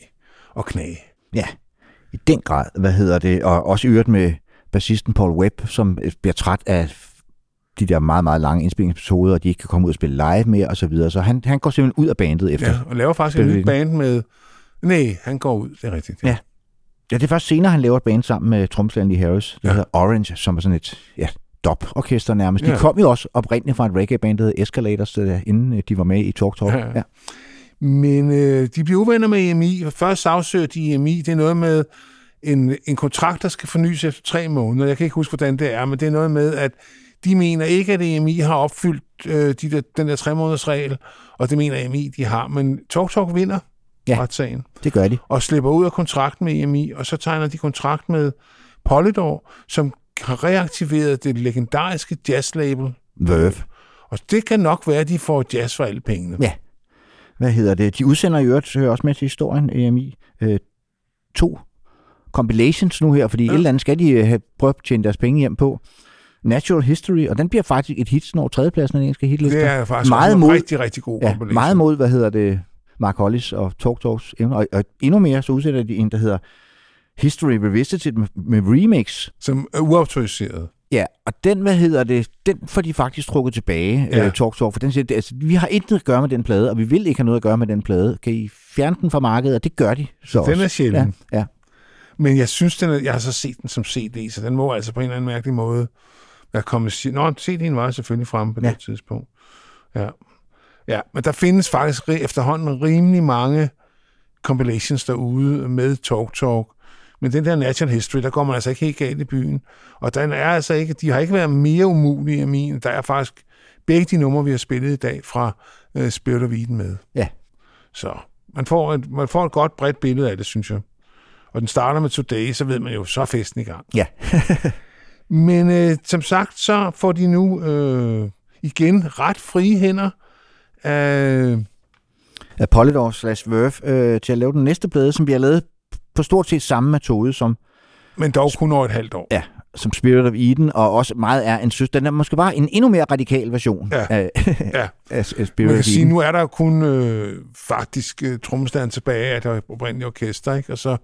og knage.
Ja, i den grad, hvad hedder det, og også i øvrigt med bassisten Paul Webb, som øh, bliver træt af de der meget, meget lange indspilningsepisoder, og de ikke kan komme ud og spille live mere, og så videre. Så han, han går simpelthen ud af bandet efter.
Ja, og laver faktisk en ny band med... Nej, han går ud, det er rigtigt.
Ja. Ja, det er først senere, han laver et band sammen med tromslæren Lee Harris, der
Ja.
ja. hedder Orange, som er sådan et ja, dop-orkester nærmest. De
Ja.
kom jo også oprindeligt fra et reggae-band, der Escalators, øh, inden øh, de var med i Talk Talk.
Ja, ja. Men øh, de bliver uvenner med EMI, og først sagsøger de EMI. Det er noget med en, en kontrakt, der skal fornyes efter tre måneder. Jeg kan ikke huske, hvordan det er, men det er noget med, at de mener ikke, at EMI har opfyldt øh, de der, den der tre måneders regel, og det mener EMI, de har. Men Talk Talk vinder
Ja.
retssagen,
Det gør de.
og slipper ud af kontrakten med EMI, og så tegner de kontrakt med Polydor, som har reaktiveret det legendariske jazzlabel.
Verve.
Og det kan nok være, at de får jazz for alle pengene.
Ja. Hvad hedder det? De udsender i øvrigt, hører også med til historien, EMI, øh, to compilations nu her, fordi ja. Et eller andet skal de øh, have prøvet at tjene deres penge hjem på. Natural History, og den bliver faktisk et hit, når tredjepladsen af den engelske hitliste.
Det er faktisk
Meget mod-
rigtig, rigtig god
Ja,
compilation.
meget mod, hvad hedder det, Mark Hollis og Talk Talks evner. Og, og endnu mere, så udsætter de en, der hedder History Revisited med, med remix.
Som er uautoriseret.
Ja, og den, hvad hedder det, den får de faktisk trukket tilbage, ja. Uh, Talk Talk, for den siger, det, altså, vi har intet at gøre med den plade, og vi vil ikke have noget at gøre med den plade. Kan I fjerne den fra markedet? Og det gør de så
Den
også.
er sjælden.
Ja, ja.
Men jeg synes, den er, jeg har så set den som CD, så den må altså på en eller anden mærkelig måde være kommet... Nå, CD'en var selvfølgelig fremme på
Ja.
det tidspunkt. Ja. ja, men der findes faktisk efterhånden rimelig mange compilations derude med Talk Talk. Men den der Natural History, der går man altså ikke helt galt i byen. Og den er altså ikke, de har ikke været mere umulige end min. Der er faktisk begge de numre, vi har spillet i dag fra uh, Spirit of Eden med.
Ja.
Så man får, et, man får et godt bredt billede af det, synes jeg. Og den starter med Today, så ved man jo, så er festen i gang.
Ja.
Men øh, som sagt, så får de nu øh, igen ret frie hænder af...
Af Polydor slash Verve øh, til at lave den næste plade, som bliver lavet på stort set samme metode som,
Men dog kun over et halvt år.
ja, som Spirit of Eden, og også meget er en søs. Den er måske bare en endnu mere radikal version
Ja.
af,
Ja.
af Spirit
Man
of
kan sige,
Eden.
nu er der kun øh, faktisk øh, trommeslageren tilbage af det oprindelige orkester, ikke? og så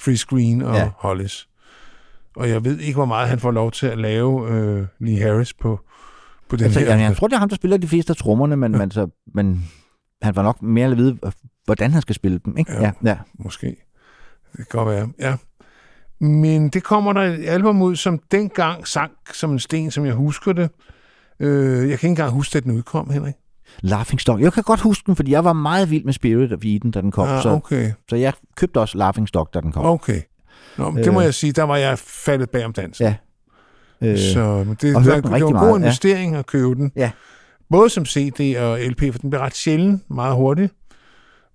Free Screen og
Ja.
ja. Hollis. Og jeg ved ikke, hvor meget han får lov til at lave øh, Lee Harris på, på den
Altså,
her.
jeg, jeg tror, det er ham, der spiller de fleste af trommerne, men, men, så, men han var nok mere at vide, hvordan han skal spille dem. Ikke?
Ja.
Ja, ja.
Måske. Det kan godt være, ja. Men det kommer der et album ud, som dengang sang som en sten, som jeg husker det. Øh, jeg kan ikke engang huske, at den udkom, Henrik.
Laughing Stock. Jeg kan godt huske den, fordi jeg var meget vild med Spirit of Eden, da den kom.
Ah,
så,
okay,
så jeg købte også Laughing Stock, da den kom.
okay. Nå, men det må
Øh.
jeg sige, der var jeg faldet bag om dansen.
Ja. Øh,
Så det, der, det var en god
meget, ja.
investering at købe den.
Ja.
Både som CD og LP, for den bliver ret sjælden, meget hurtigt.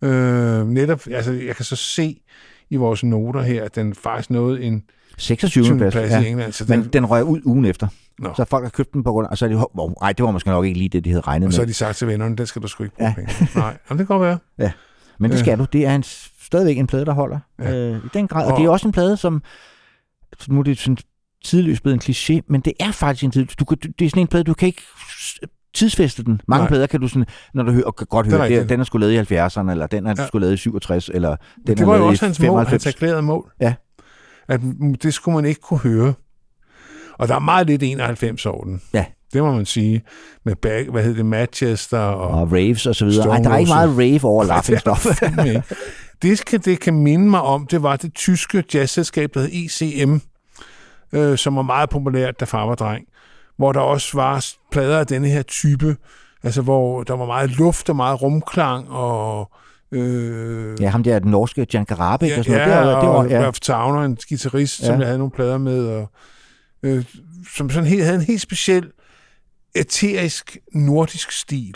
Øh, netop, altså jeg kan så se i vores noter her, at den faktisk nåede en
26.
20.
plads.
plads
Ja.
i England. Så
Men
den,
den røg ud ugen efter.
Nå.
Så folk har købt den på grund af... Og så er de... Oh, nej, det var måske nok ikke lige det, de havde regnet
og så har
med.
de sagt til vennerne, den skal du sgu ikke bruge
Ja.
ja. penge. Nej, Jamen, det kan godt være.
Men det
Ja.
skal du. Det er en, stadigvæk en plade, der holder.
Ja.
Øh, I den grad. Og
Og-
det er også en plade, som... Nu er det sådan tidløst blevet en kliché, men det er faktisk en tid. Du, kan- det er sådan en plade, du kan ikke tidsfæste den. Mange
Nej.
plader kan du sådan, når du hører, og kan godt
Det
høre, det er, den er skulle lavet i 70'erne, eller den er
Ja.
skulle lavet i 67, eller den er
det var jo også hans mål,
95.
hans erklærede mål.
Ja.
At det skulle man ikke kunne høre. Og der er meget lidt 91 år den.
Ja.
Det må man sige. Med back, hvad hedder det, Manchester og...
og raves og så videre. Ej, der er ikke meget rave over Laughing
ikke. det, skal, det kan minde mig om, det var det tyske jazzselskab, der hed ECM, øh, som var meget populært, da far var dreng. Hvor der også var plader af denne her type, altså hvor der var meget luft og meget rumklang og... Øh,
ja, ham der, den norske Jan Garabek
ja,
og sådan
ja,
noget. Det, var- det var,
og
ja.
Ralph Towner, en guitarist,
Ja.
som jeg havde nogle plader med, og, øh, som sådan helt, havde en helt speciel eterisk nordisk stil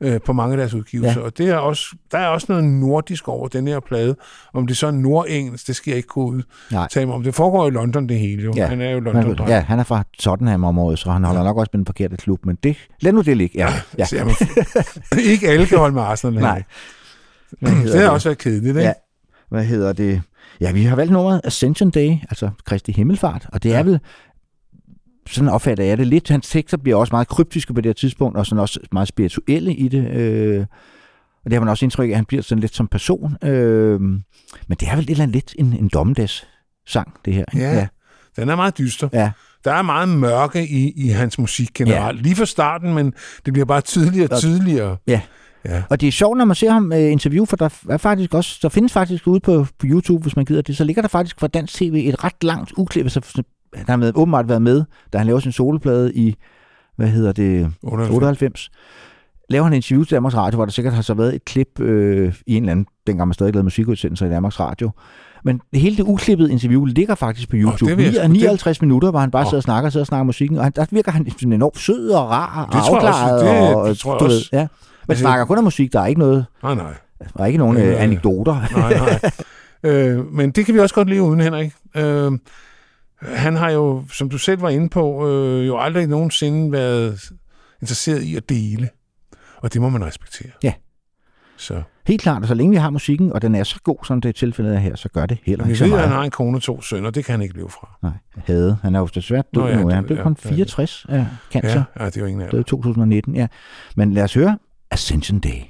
øh, på mange af deres udgivelser.
Ja.
Ja. Og det er også, der er også noget nordisk over den her plade. Om det så er nordengelsk, det skal jeg ikke kunne udtale mig om. Det foregår i London, det hele jo.
Ja.
Han er jo london
Men, ja, han er fra Tottenham-området, så han holder nok også med den forkerte klub, men det, lad nu det ligge. Ja, ja.
Så, jamen, ikke alle kan holde med Arsenal.
Nej.
Det har også været kedeligt, ikke?
Ja. Hvad hedder det? Ja, vi har valgt nummeret Ascension Day, altså Kristi Himmelfart, og det er
Ja.
vel sådan opfatter jeg det lidt. Hans tekster bliver også meget kryptiske på det her tidspunkt, og sådan også meget spirituelle i det. Øh, og det har man også indtryk af, at han bliver sådan lidt som person. Øh, men det er vel et eller andet lidt en, en dommedags sang, det her. ikke?
Ja. Den er meget dyster.
ja.
Der er meget mørke i, i hans musik generelt. Ja. Lige fra starten, men det bliver bare tydeligere og tydeligere.
Ja.
Ja.
Og det er sjovt, når man ser ham øh, interview, for der er faktisk også, der findes faktisk ude på, på YouTube, hvis man gider det, så ligger der faktisk fra dansk tv et ret langt uklip, så han har med, åbenbart været med, da han laver sin soloplade i, hvad hedder det,
98.
98. Laver han en interview til Danmarks Radio, hvor der sikkert har så været et klip øh, i en eller anden, dengang man stadig lavede musikudsendelser i Danmarks Radio. Men hele det uklippede interview ligger faktisk på YouTube.
det jeg
Oh,
sgu-
59 minutter, hvor han bare
Åh.
sidder og snakker, sidder og snakker musikken, og han, der virker han sådan enormt sød og rar og
Det tror jeg også,
afklaret.
det-
og,
det tror jeg
du
også.
Ved, ja. Men
Altså-
snakker kun om musik, der er ikke noget,
Nej, nej.
der er ikke nogen øh,
Øh,
anekdoter.
nej, nej. øh, men det kan vi også godt leve uden, Henrik. Øh, han har jo, som du selv var inde på, øh, jo aldrig nogensinde været interesseret i at dele. Og det må man respektere.
Ja.
Så
Helt klart, og så længe vi har musikken, og den er så god, som det er tilfældet er her, så gør det heller ikke så meget.
han har en kone og to sønner. Det kan han ikke leve fra.
Nej, hade. Han er jo desværre død
Nå ja,
ja, nu.
det-
Han blev
ja,
kun
ja.
64 af cancer.
Ja, ja, det er jo ingen af
Døde i 2019, ja. Men lad os høre Ascension Day.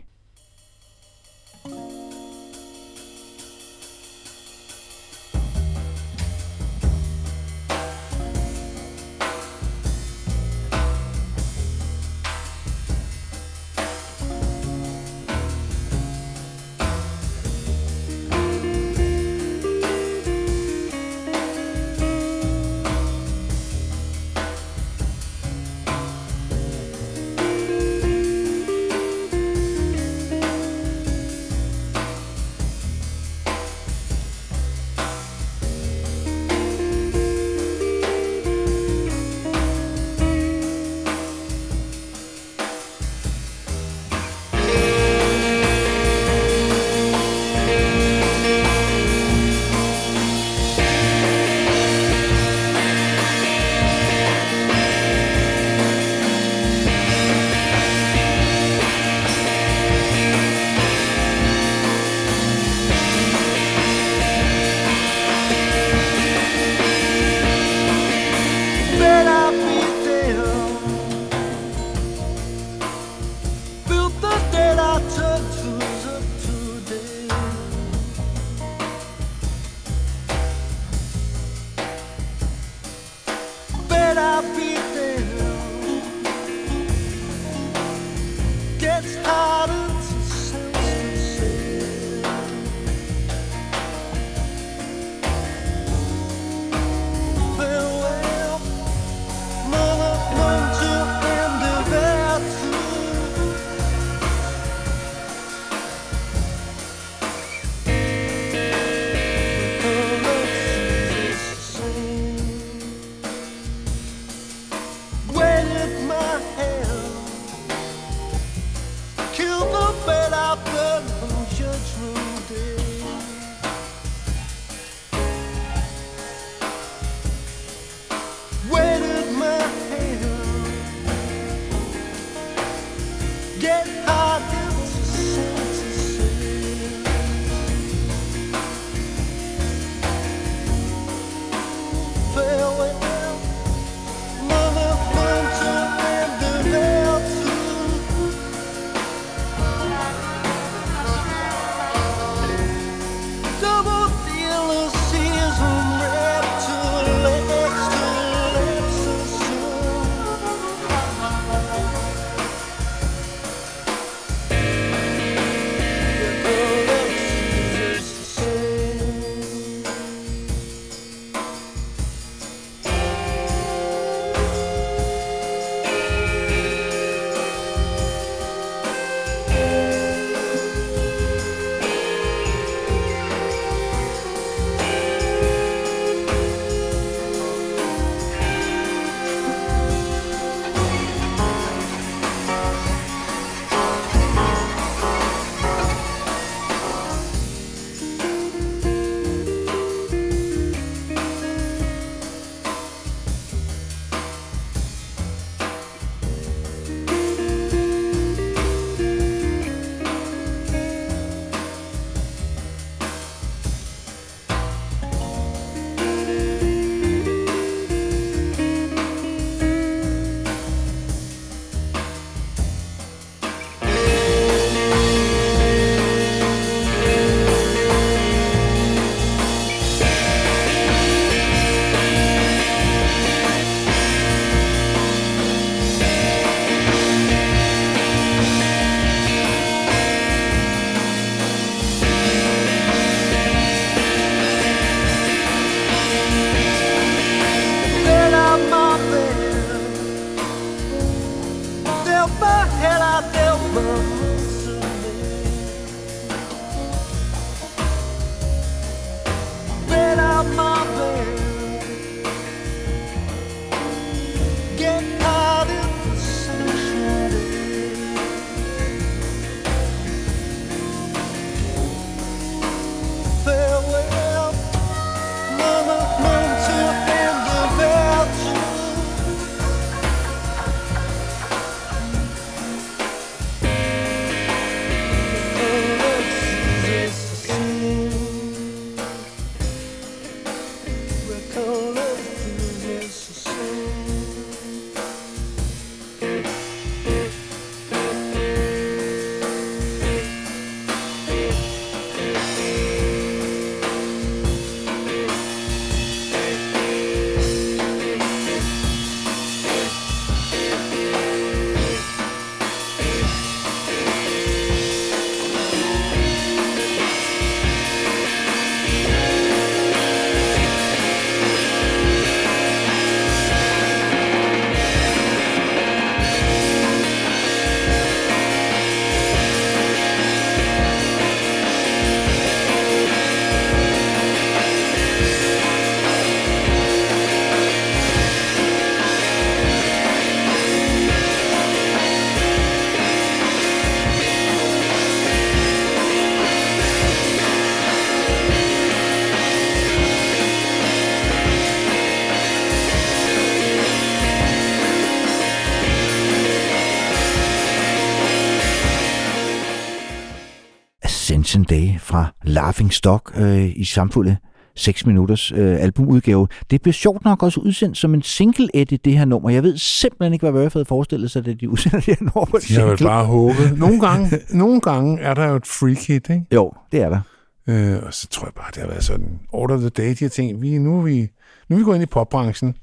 Laughing Stock øh, i samfundet 6 minutters øh, albumudgave. Det blev sjovt nok også udsendt som en single edit, det her nummer. Jeg ved simpelthen ikke, hvad Verve havde forestillet sig, da de udsender det her nummer på
De har vel
single.
bare håbet. Nogle gange, nogle gange er der jo et freak hit, ikke?
Jo, det er der.
Øh, og så tror jeg bare, det har været sådan, order of the day, de her ting. Vi, nu, er vi, nu er vi gået ind i popbranchen.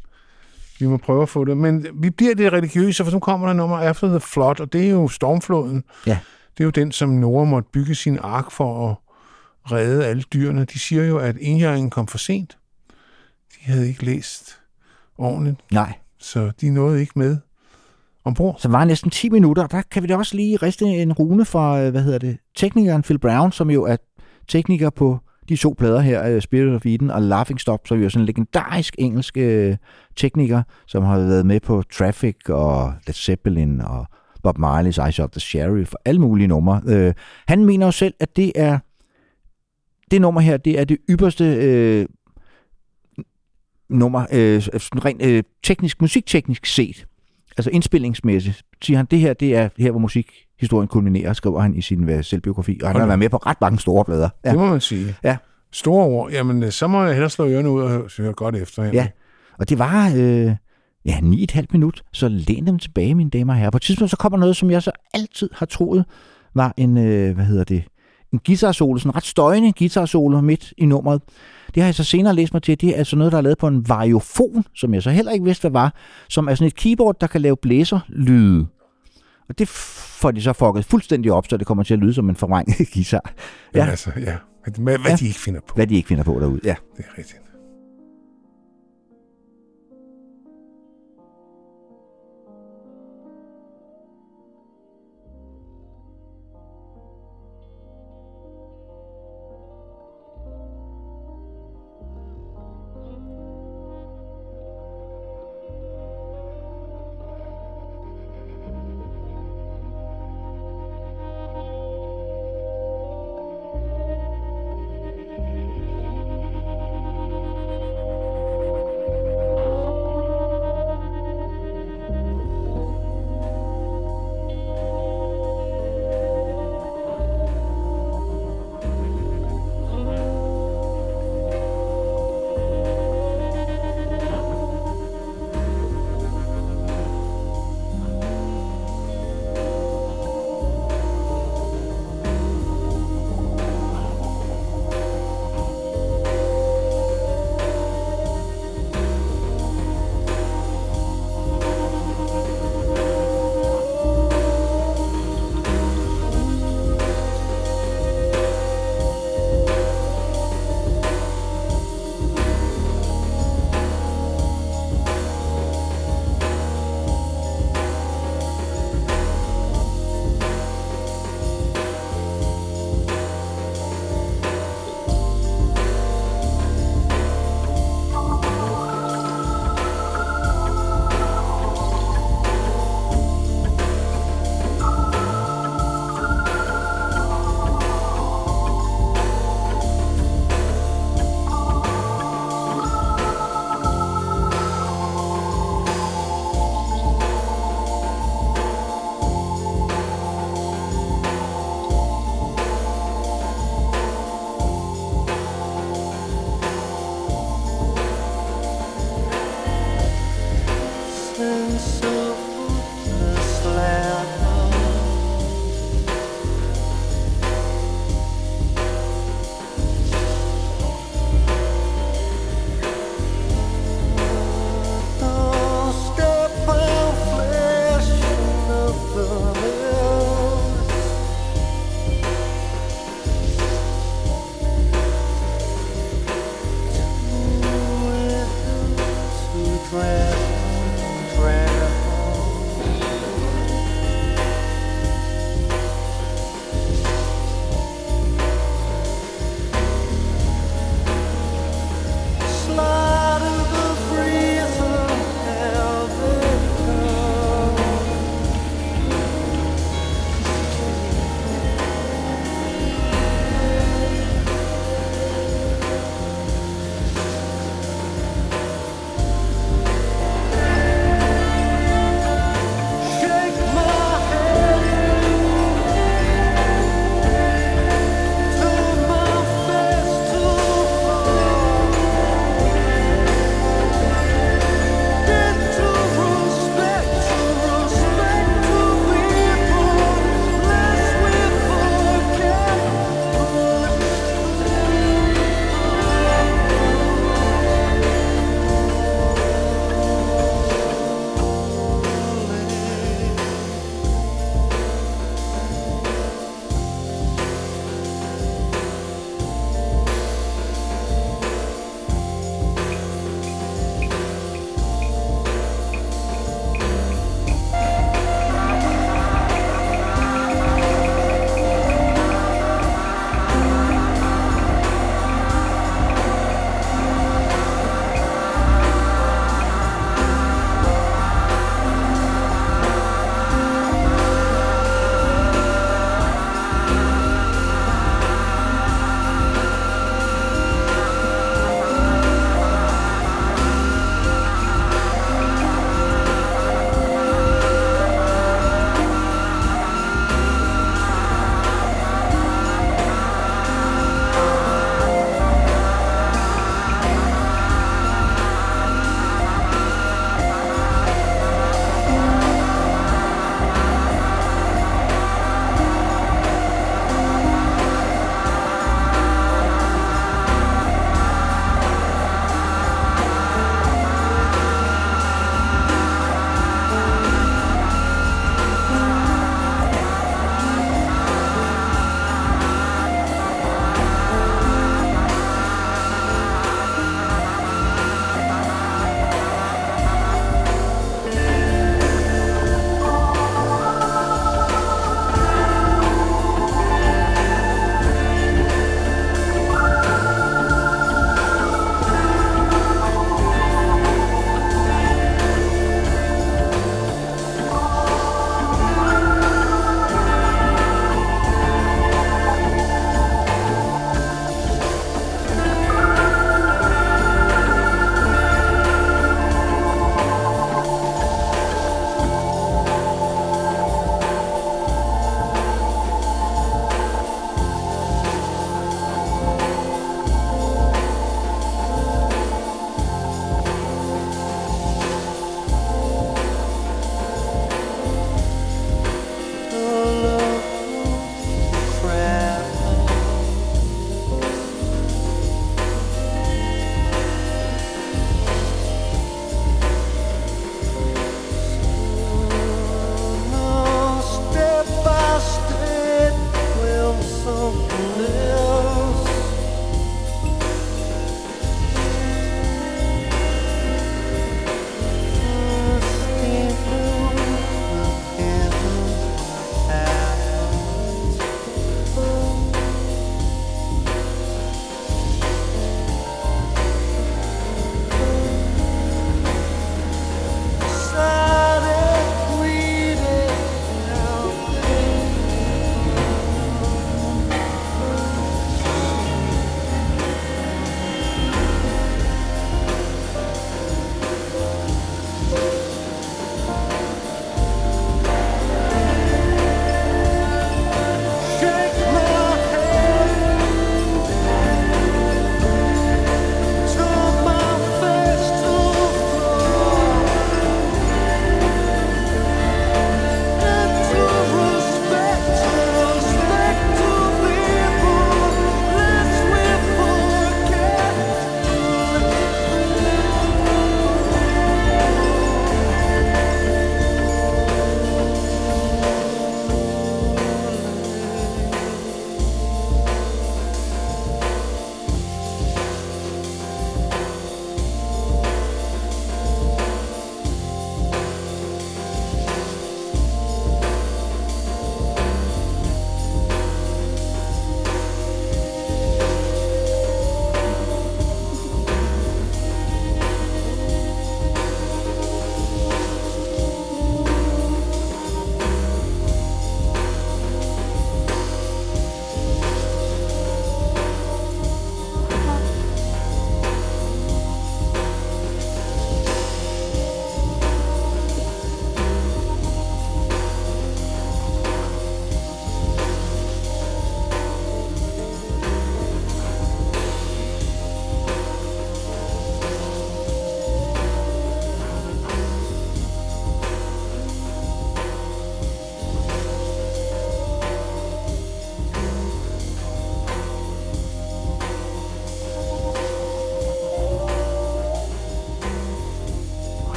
Vi må prøve at få det. Men vi bliver det religiøse, for så kommer der nummer After the Flood, og det er jo stormfloden.
Ja.
Det er jo den, som Noah måtte bygge sin ark for at redde alle dyrene. De siger jo, at enhjørningen kom for sent. De havde ikke læst ordentligt,
Nej.
så de nåede ikke med ombord.
Så var næsten 10 minutter. Der kan vi da også lige riste en rune fra, øh, hvad hedder det, teknikeren Phil Brown, som jo er tekniker på de to plader her, øh, Spirit of Eden og Laughing Stop, som jo er sådan en legendarisk engelsk øh, tekniker, som har været med på Traffic og Led Zeppelin og Bob Marley's Eyes of the Sheriff og alle mulige numre. Øh, han mener jo selv, at det er det nummer her, det er det ypperste øh, nummer, øh, rent øh, teknisk, musikteknisk set. Altså indspillingsmæssigt, siger han, det her, det er her, hvor musikhistorien kulminerer, skriver han i sin øh, selvbiografi. Og han
Hold
har været med på ret mange store plader.
Ja. Det må man sige.
Ja.
Store ord. Jamen, øh, så må jeg hellere slå ørerne ud og høre godt efter. Henrik.
Ja. Og det var øh, ja, 9,5 minut, så læn dem tilbage, mine damer og herrer. På et tidspunkt så kommer noget, som jeg så altid har troet var en, øh, hvad hedder det, en guitar-solo, sådan en ret støjende guitar-solo midt i nummeret. Det har jeg så senere læst mig til, det er altså noget, der er lavet på en variofon, som jeg så heller ikke vidste, hvad var, som er sådan et keyboard, der kan lave blæserlyde. Og det får de så fucket fuldstændig op, så det kommer til at lyde som en forvrænget guitar.
Ja.
Ja.
Altså, ja. Hvad, hvad
Ja.
de ikke finder på.
Hvad de ikke finder på derude. Ja.
Det er rigtigt.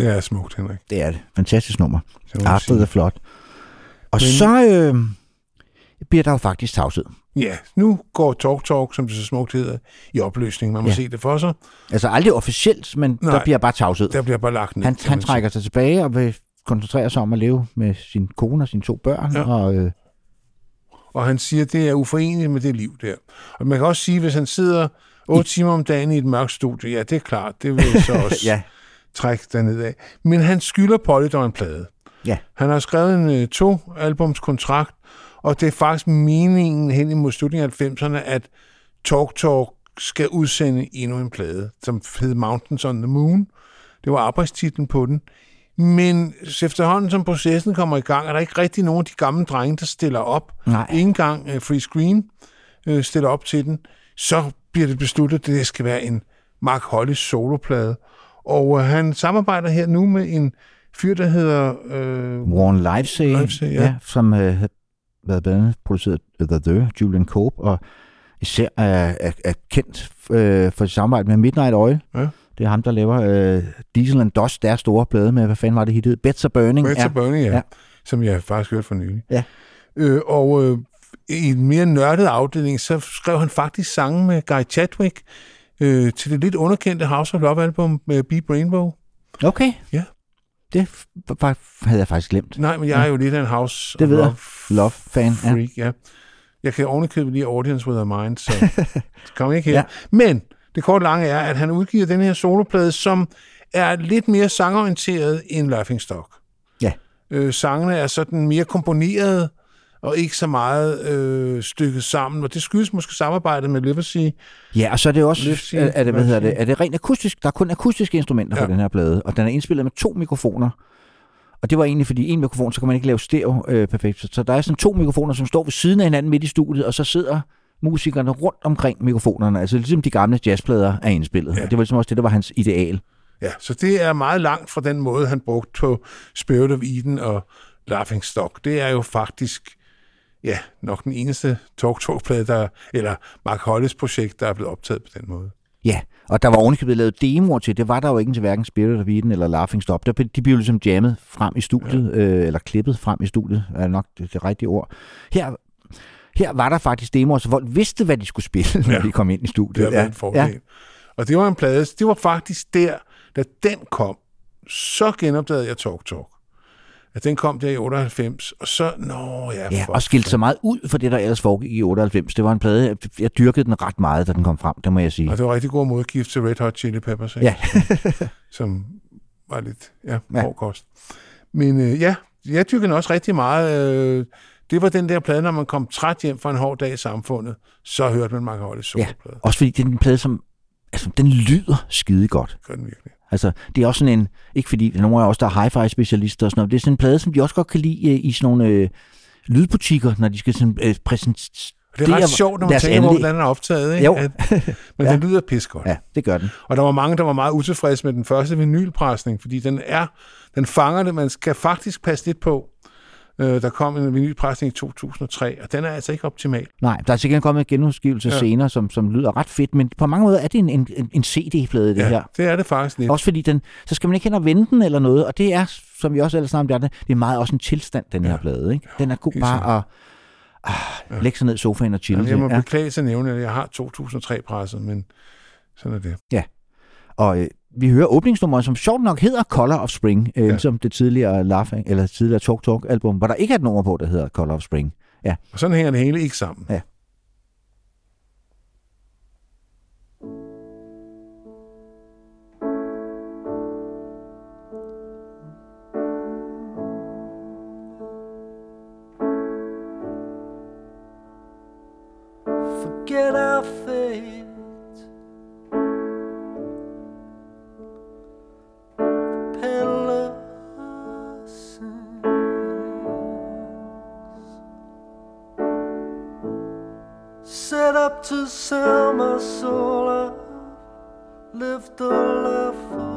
Det er smukt, Henrik.
Det er det. Fantastisk nummer.
Sige.
er flot. Og
Men-
så øh, bliver der jo faktisk tavshed.
Ja, nu går Talk Talk, som det så smukt hedder, i opløsning. Man må
Ja.
se det for sig.
Altså aldrig officielt, men Nej. der bliver bare tavshed.
Der bliver bare lagt ned.
Han, han trækker sig tilbage og vil koncentrere sig om at leve med sin kone og sine to børn.
Ja.
Og, øh,
Og han siger, at det er uforeneligt med det liv der. Og man kan også sige, hvis han sidder 8 timer om dagen i et mørkt studie, ja, det er klart, det vil så også
ja,
trække derned af. Men han skylder Polydor en plade.
Ja.
Han har skrevet en uh, to-albums kontrakt, og det er faktisk meningen hen imod slutningen af 90'erne, at Talk Talk skal udsende endnu en plade, som hed Mountains on the Moon. Det var arbejdstitlen på den. Men efterhånden, som processen kommer i gang, er der ikke rigtig nogen af de gamle drenge, der stiller op.
nej.
Ikke engang uh, Free Screen uh, stiller op til den. Så bliver det besluttet, at det skal være en Mark Hollis soloplade. Og uh, han samarbejder her nu med en fyr, der hedder... Uh,
Warren Livesay,
ja.
ja, som øh, havde været blandt andet produceret The Dør, Julian Cope, og især er, er, er kendt øh, for sit samarbejde med Midnight Oil.
Ja.
Det er ham, der laver øh, Diesel and Dust, deres store plade med, hvad fanden var det hittet? Of Burning.
Better
ja.
Burning, ja,
Ja.
Som jeg faktisk hørt for nylig.
Ja.
Øh, og øh, i en mere nørdet afdeling, så skrev han faktisk sange med Guy Chadwick øh, til det lidt underkendte House of Love album med Beep Rainbow.
Okay.
Ja.
Det havde jeg faktisk glemt.
Nej, men jeg er jo lidt af en House
Det ved.
Love
Love-fan, ja.
freak, ja. ja. Jeg kan ovenikøbet lige Audience with a Mind, så kom ikke her.
Ja.
Men det korte lange er, at han udgiver den her soloplade, som er lidt mere sangorienteret end Laughing Stock.
Ja.
Øh, sangene er sådan mere komponeret, og ikke så meget øh, stykket sammen, og det skyldes måske samarbejdet med Livesey.
Ja, og så er det også,
Livesey,
er, er det, hvad hedder det, er det rent akustisk? Der er kun akustiske instrumenter ja. på den her plade, og den er indspillet med to mikrofoner. Og det var egentlig, fordi en mikrofon, så kan man ikke lave stereo øh, perfekt. Så- der er sådan to mikrofoner, som står ved siden af hinanden midt i studiet, og så sidder musikerne rundt omkring mikrofonerne, altså ligesom de gamle jazzplader er indspillet. Ja. Og det var ligesom også det, der var hans ideal.
Ja, så det er meget langt fra den måde, han brugte på Spirit of Eden og Laughing Stock. Det er jo faktisk ja, nok den eneste talk talk plade der, eller Mark Hollis projekt, der er blevet optaget på den måde.
Ja, og der var ovenikøbet lavet demoer til. Det var der jo ikke til hverken Spirit of Eden eller Laughing Stop. Der, de blev ligesom jammet frem i studiet, ja. øh, eller klippet frem i studiet, er nok det, det rigtige ord. Her, her var der faktisk demoer, så folk vidste, hvad de skulle spille, når
Ja.
de kom ind i
Det
studiet.
har været en fordel. Ja. Og det var en plade, det var faktisk der, da den kom, så genopdagede jeg Talk Talk. At den kom der i 98, og så, nå ja,
Ja, og skilte sig meget ud for det, der ellers foregik i 98. Det var en plade, jeg, dyrkede den ret meget, da den kom frem, det må jeg sige.
Og det var rigtig god modgift til Red Hot Chili Peppers, ikke?
Ja.
som var lidt ja,
Ja.
hård kost. Men øh, ja, jeg dyrkede den også rigtig meget. Øh, det var den der plade, når man kom træt hjem fra en hård dag i samfundet, så hørte man Mark Hollis
Ja.
soloplade.
Også fordi det er en plade, som altså, den lyder skide godt.
Gør den virkelig.
Altså, det er også sådan en, ikke fordi nogle af os, der er hi-fi specialister og sådan noget, det er sådan en plade, som de også godt kan lide øh, i sådan nogle øh, lydbutikker, når de skal sådan, øh, præsentere
Det er ret sjovt, når man tænker på, hvordan den er optaget. Ikke?
Jo.
At, men
Ja.
den lyder pis godt.
Ja, det gør den.
Og der var mange, der var meget utilfredse med den første vinylpresning, fordi den er, den fanger det, man skal faktisk passe lidt på. Øh, der kom en vinylpresning i 2003, og den er altså ikke optimal.
Nej, der er sikkert kommet en genudskivelse ja.
Ja.
senere, som, som lyder ret fedt, men på mange måder er det en, en, en- CD-plade, det
ja,
her.
det er det faktisk lidt.
Også fordi den, så skal man ikke hen og vende den eller noget, og det er, som vi også alle sammen det, det er meget også en tilstand, den her
Ja.
plade. Ikke? Den er god bare at ah, lægge sig ned i sofaen og chille.
Jamen, jeg må.
Ja.
beklage at nævne, at jeg har 2003-presset, men sådan er det.
Og øh, vi hører åbningsnummeret, som sjovt nok hedder Color of Spring, øh, ja.
Ja.
som det tidligere Laughing, eller tidligere Talk Talk album, hvor der ikke er et nummer på, der hedder Color of Spring.
Og sådan hænger det hele ikke sammen.
Ja.
forget our Set up to sell my soul. Up, lift a life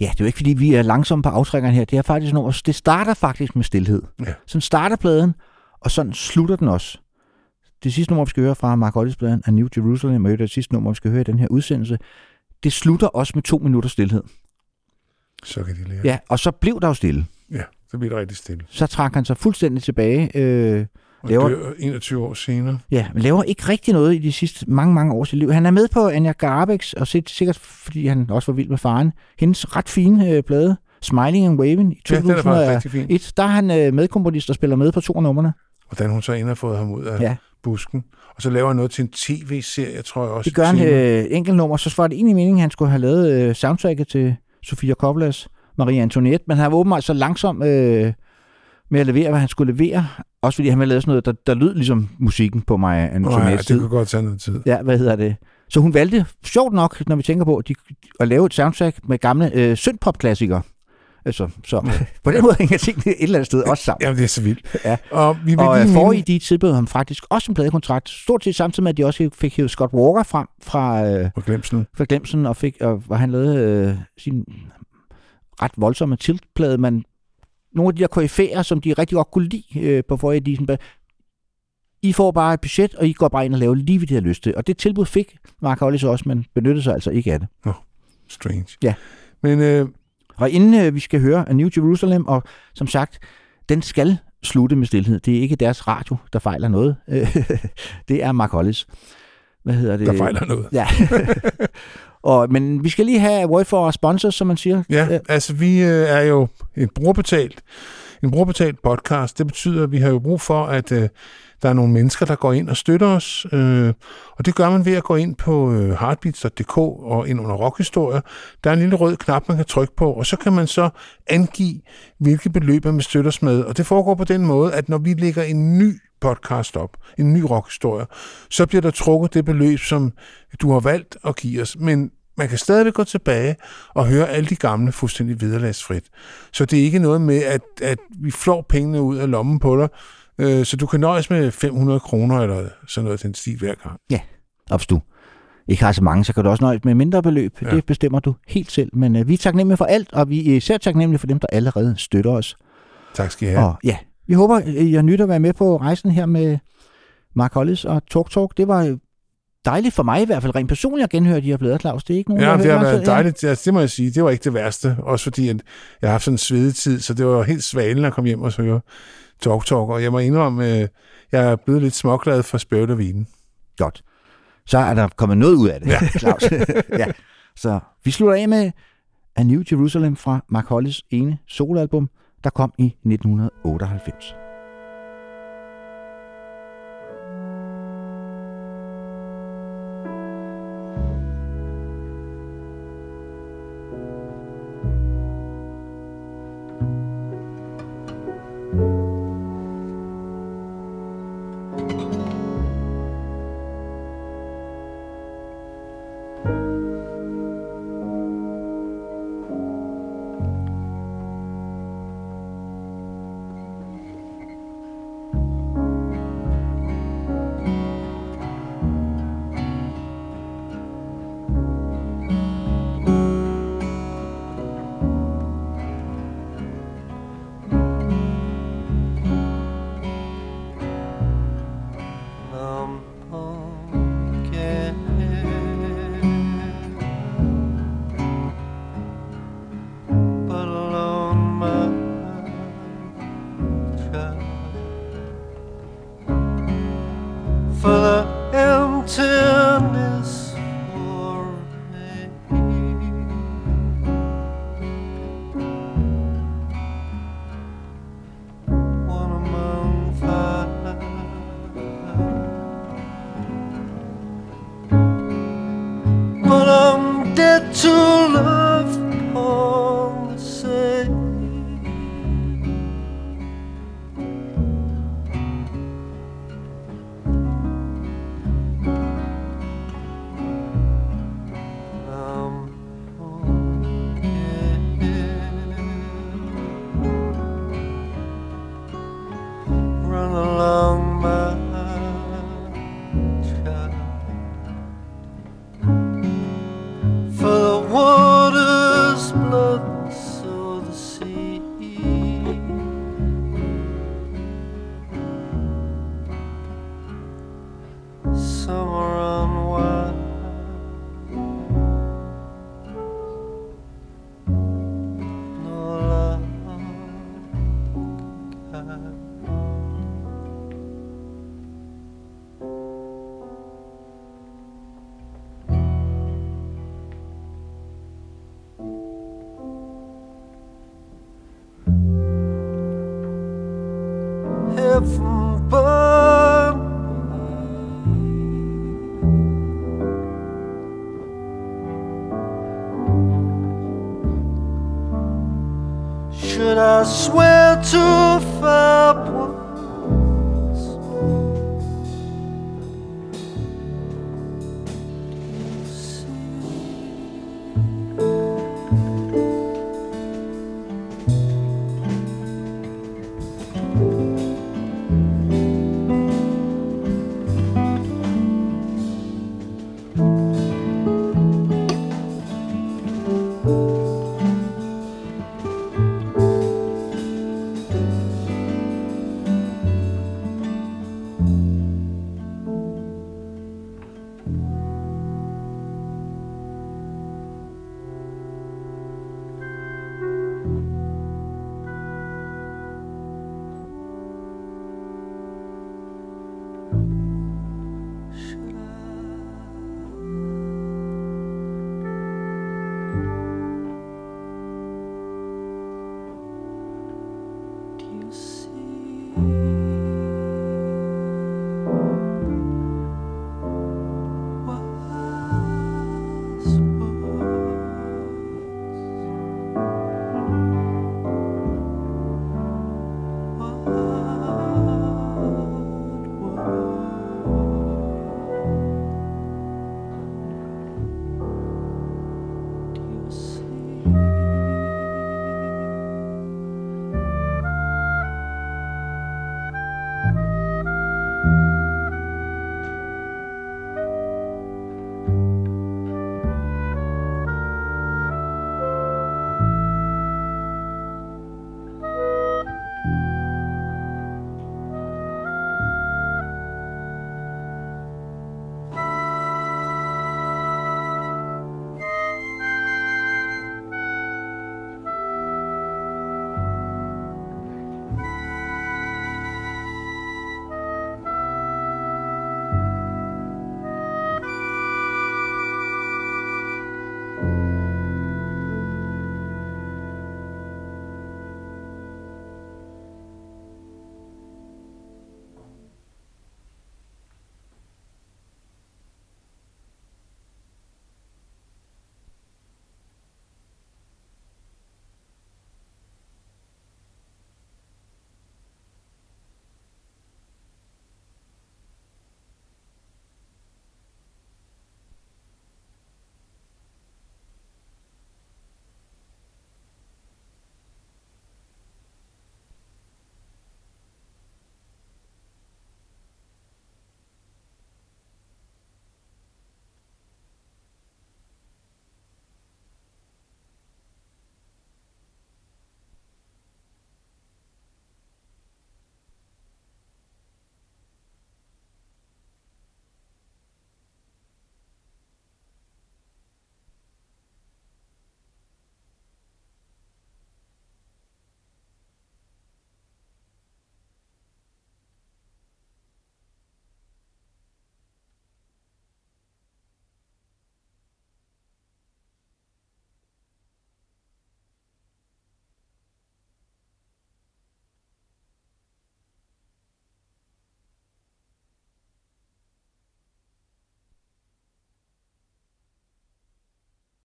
Ja, det er jo ikke, fordi vi er langsomme på aftrækkeren her. Det er faktisk noget, det starter faktisk med stillhed.
Ja.
Sådan starter pladen, og sådan slutter den også. Det sidste nummer, vi skal høre fra Mark Hollis pladen af New Jerusalem, og det sidste nummer, vi skal høre i den her udsendelse, det slutter også med to minutter stillhed.
Så kan de lære.
Ja, og så blev der jo stille.
ja så bliver det rigtig stille.
Så trak han sig fuldstændig tilbage. Øh,
Og
Laver-
dør 21 år senere.
ja, men laver ikke rigtig noget i de sidste mange, mange år sit liv. Han er med på Anja Garbex, og sit- sikkert fordi han også var vild med faren. Hendes ret fine øh, plade, Smiling and Waving i
Ja, den er faktisk
2001,
rigtig fin.
der er han øh, medkomponist og spiller med på to af numrene.
Hvordan hun så ind har fået ham ud af
Ja.
ja. busken. Og så laver han noget til en tv-serie, tror jeg også.
Det gør han
senere.
øh, enkelt nummer, så var det egentlig meningen, at han skulle have lavet øh, soundtracket til Sofia Coppolas Marie Antoinette, men han var åbenbart så langsom øh, med at levere, hvad han skulle levere. Også fordi han ville lave sådan noget, der, der lød ligesom musikken på Marie
Nå, ja,
Antoinettes
det
tid.
kunne godt tage noget tid.
Ja, hvad hedder det? Så hun valgte, sjovt nok, når vi tænker på, de, at lave et soundtrack med gamle øh, synthpop-klassikere. Altså, så på den måde hænger tingene et eller andet sted også sammen.
Jamen, det er så vildt.
Ja.
Og vi vil
Og
lige
øh, forrige de tilbød ham faktisk også en pladekontrakt, stort set samtidig med, at de også fik hævet Scott Walker frem fra, øh,
på glemslen.
fra Glemsen, og, fik, og, og han lavede øh, sin ret voldsomme tiltplade, men nogle af de der koryfærer, som de rigtig godt kunne lide øh, på forrige sådan, I får bare et budget, og I går bare ind og laver lige, hvad de har lyst til. Og det tilbud fik Mark Hollis også, men benyttede sig altså ikke af det.
Strange.
Ja.
Men øh,
Og inden øh, vi skal høre A New Jerusalem, og som sagt, den skal slutte med stillhed. Det er ikke deres radio, der fejler noget. det er Mark Hollis. Hvad hedder det?
der fejler noget.
Ja. og, men vi skal lige have word for sponsors, som man siger.
Ja, altså vi øh, er jo en brugerbetalt, en brugerbetalt podcast. Det betyder, at vi har jo brug for, at øh, der er nogle mennesker, der går ind og støtter os. Øh, og det gør man ved at gå ind på øh, heartbeats.dk og ind under rockhistorie. Der er en lille rød knap, man kan trykke på, og så kan man så angive, hvilke beløb man støtter os med. Og det foregår på den måde, at når vi lægger en ny podcast op, en ny rockhistorie, så bliver der trukket det beløb, som du har valgt at give os. Men man kan stadigvæk gå tilbage og høre alle de gamle fuldstændig vederlagsfrit. Så det er ikke noget med, at, at vi flår pengene ud af lommen på dig, Øh, så du kan nøjes med 500 kroner eller sådan noget den stil hver gang.
Ja, og du ikke har så mange, så kan du også nøjes med mindre beløb. Ja. Det bestemmer du helt selv. Men øh, vi er taknemmelige for alt, og vi er især taknemmelige for dem, der allerede støtter os.
Tak skal I have.
Og, ja, vi håber, I har nyt at være med på rejsen her med Mark Hollis og Talk Talk. Det var øh,
dejligt for mig i hvert fald, rent personligt at genhøre de her plader, Claus. Det er ikke nogen,
ja, det har været dejligt. Altså, det må jeg sige. Det var ikke det værste. Også fordi at jeg har haft sådan en svedetid, så det var helt svalen at komme hjem og så høre Talk Talk, og jeg må indrømme, øh, jeg er blevet lidt småglad for spøvt og vinen.
Godt. Så er der kommet noget ud af det, ja. Claus. ja. Så vi slutter af med A New Jerusalem fra Mark Hollis ene soloalbum, der kom i 1998.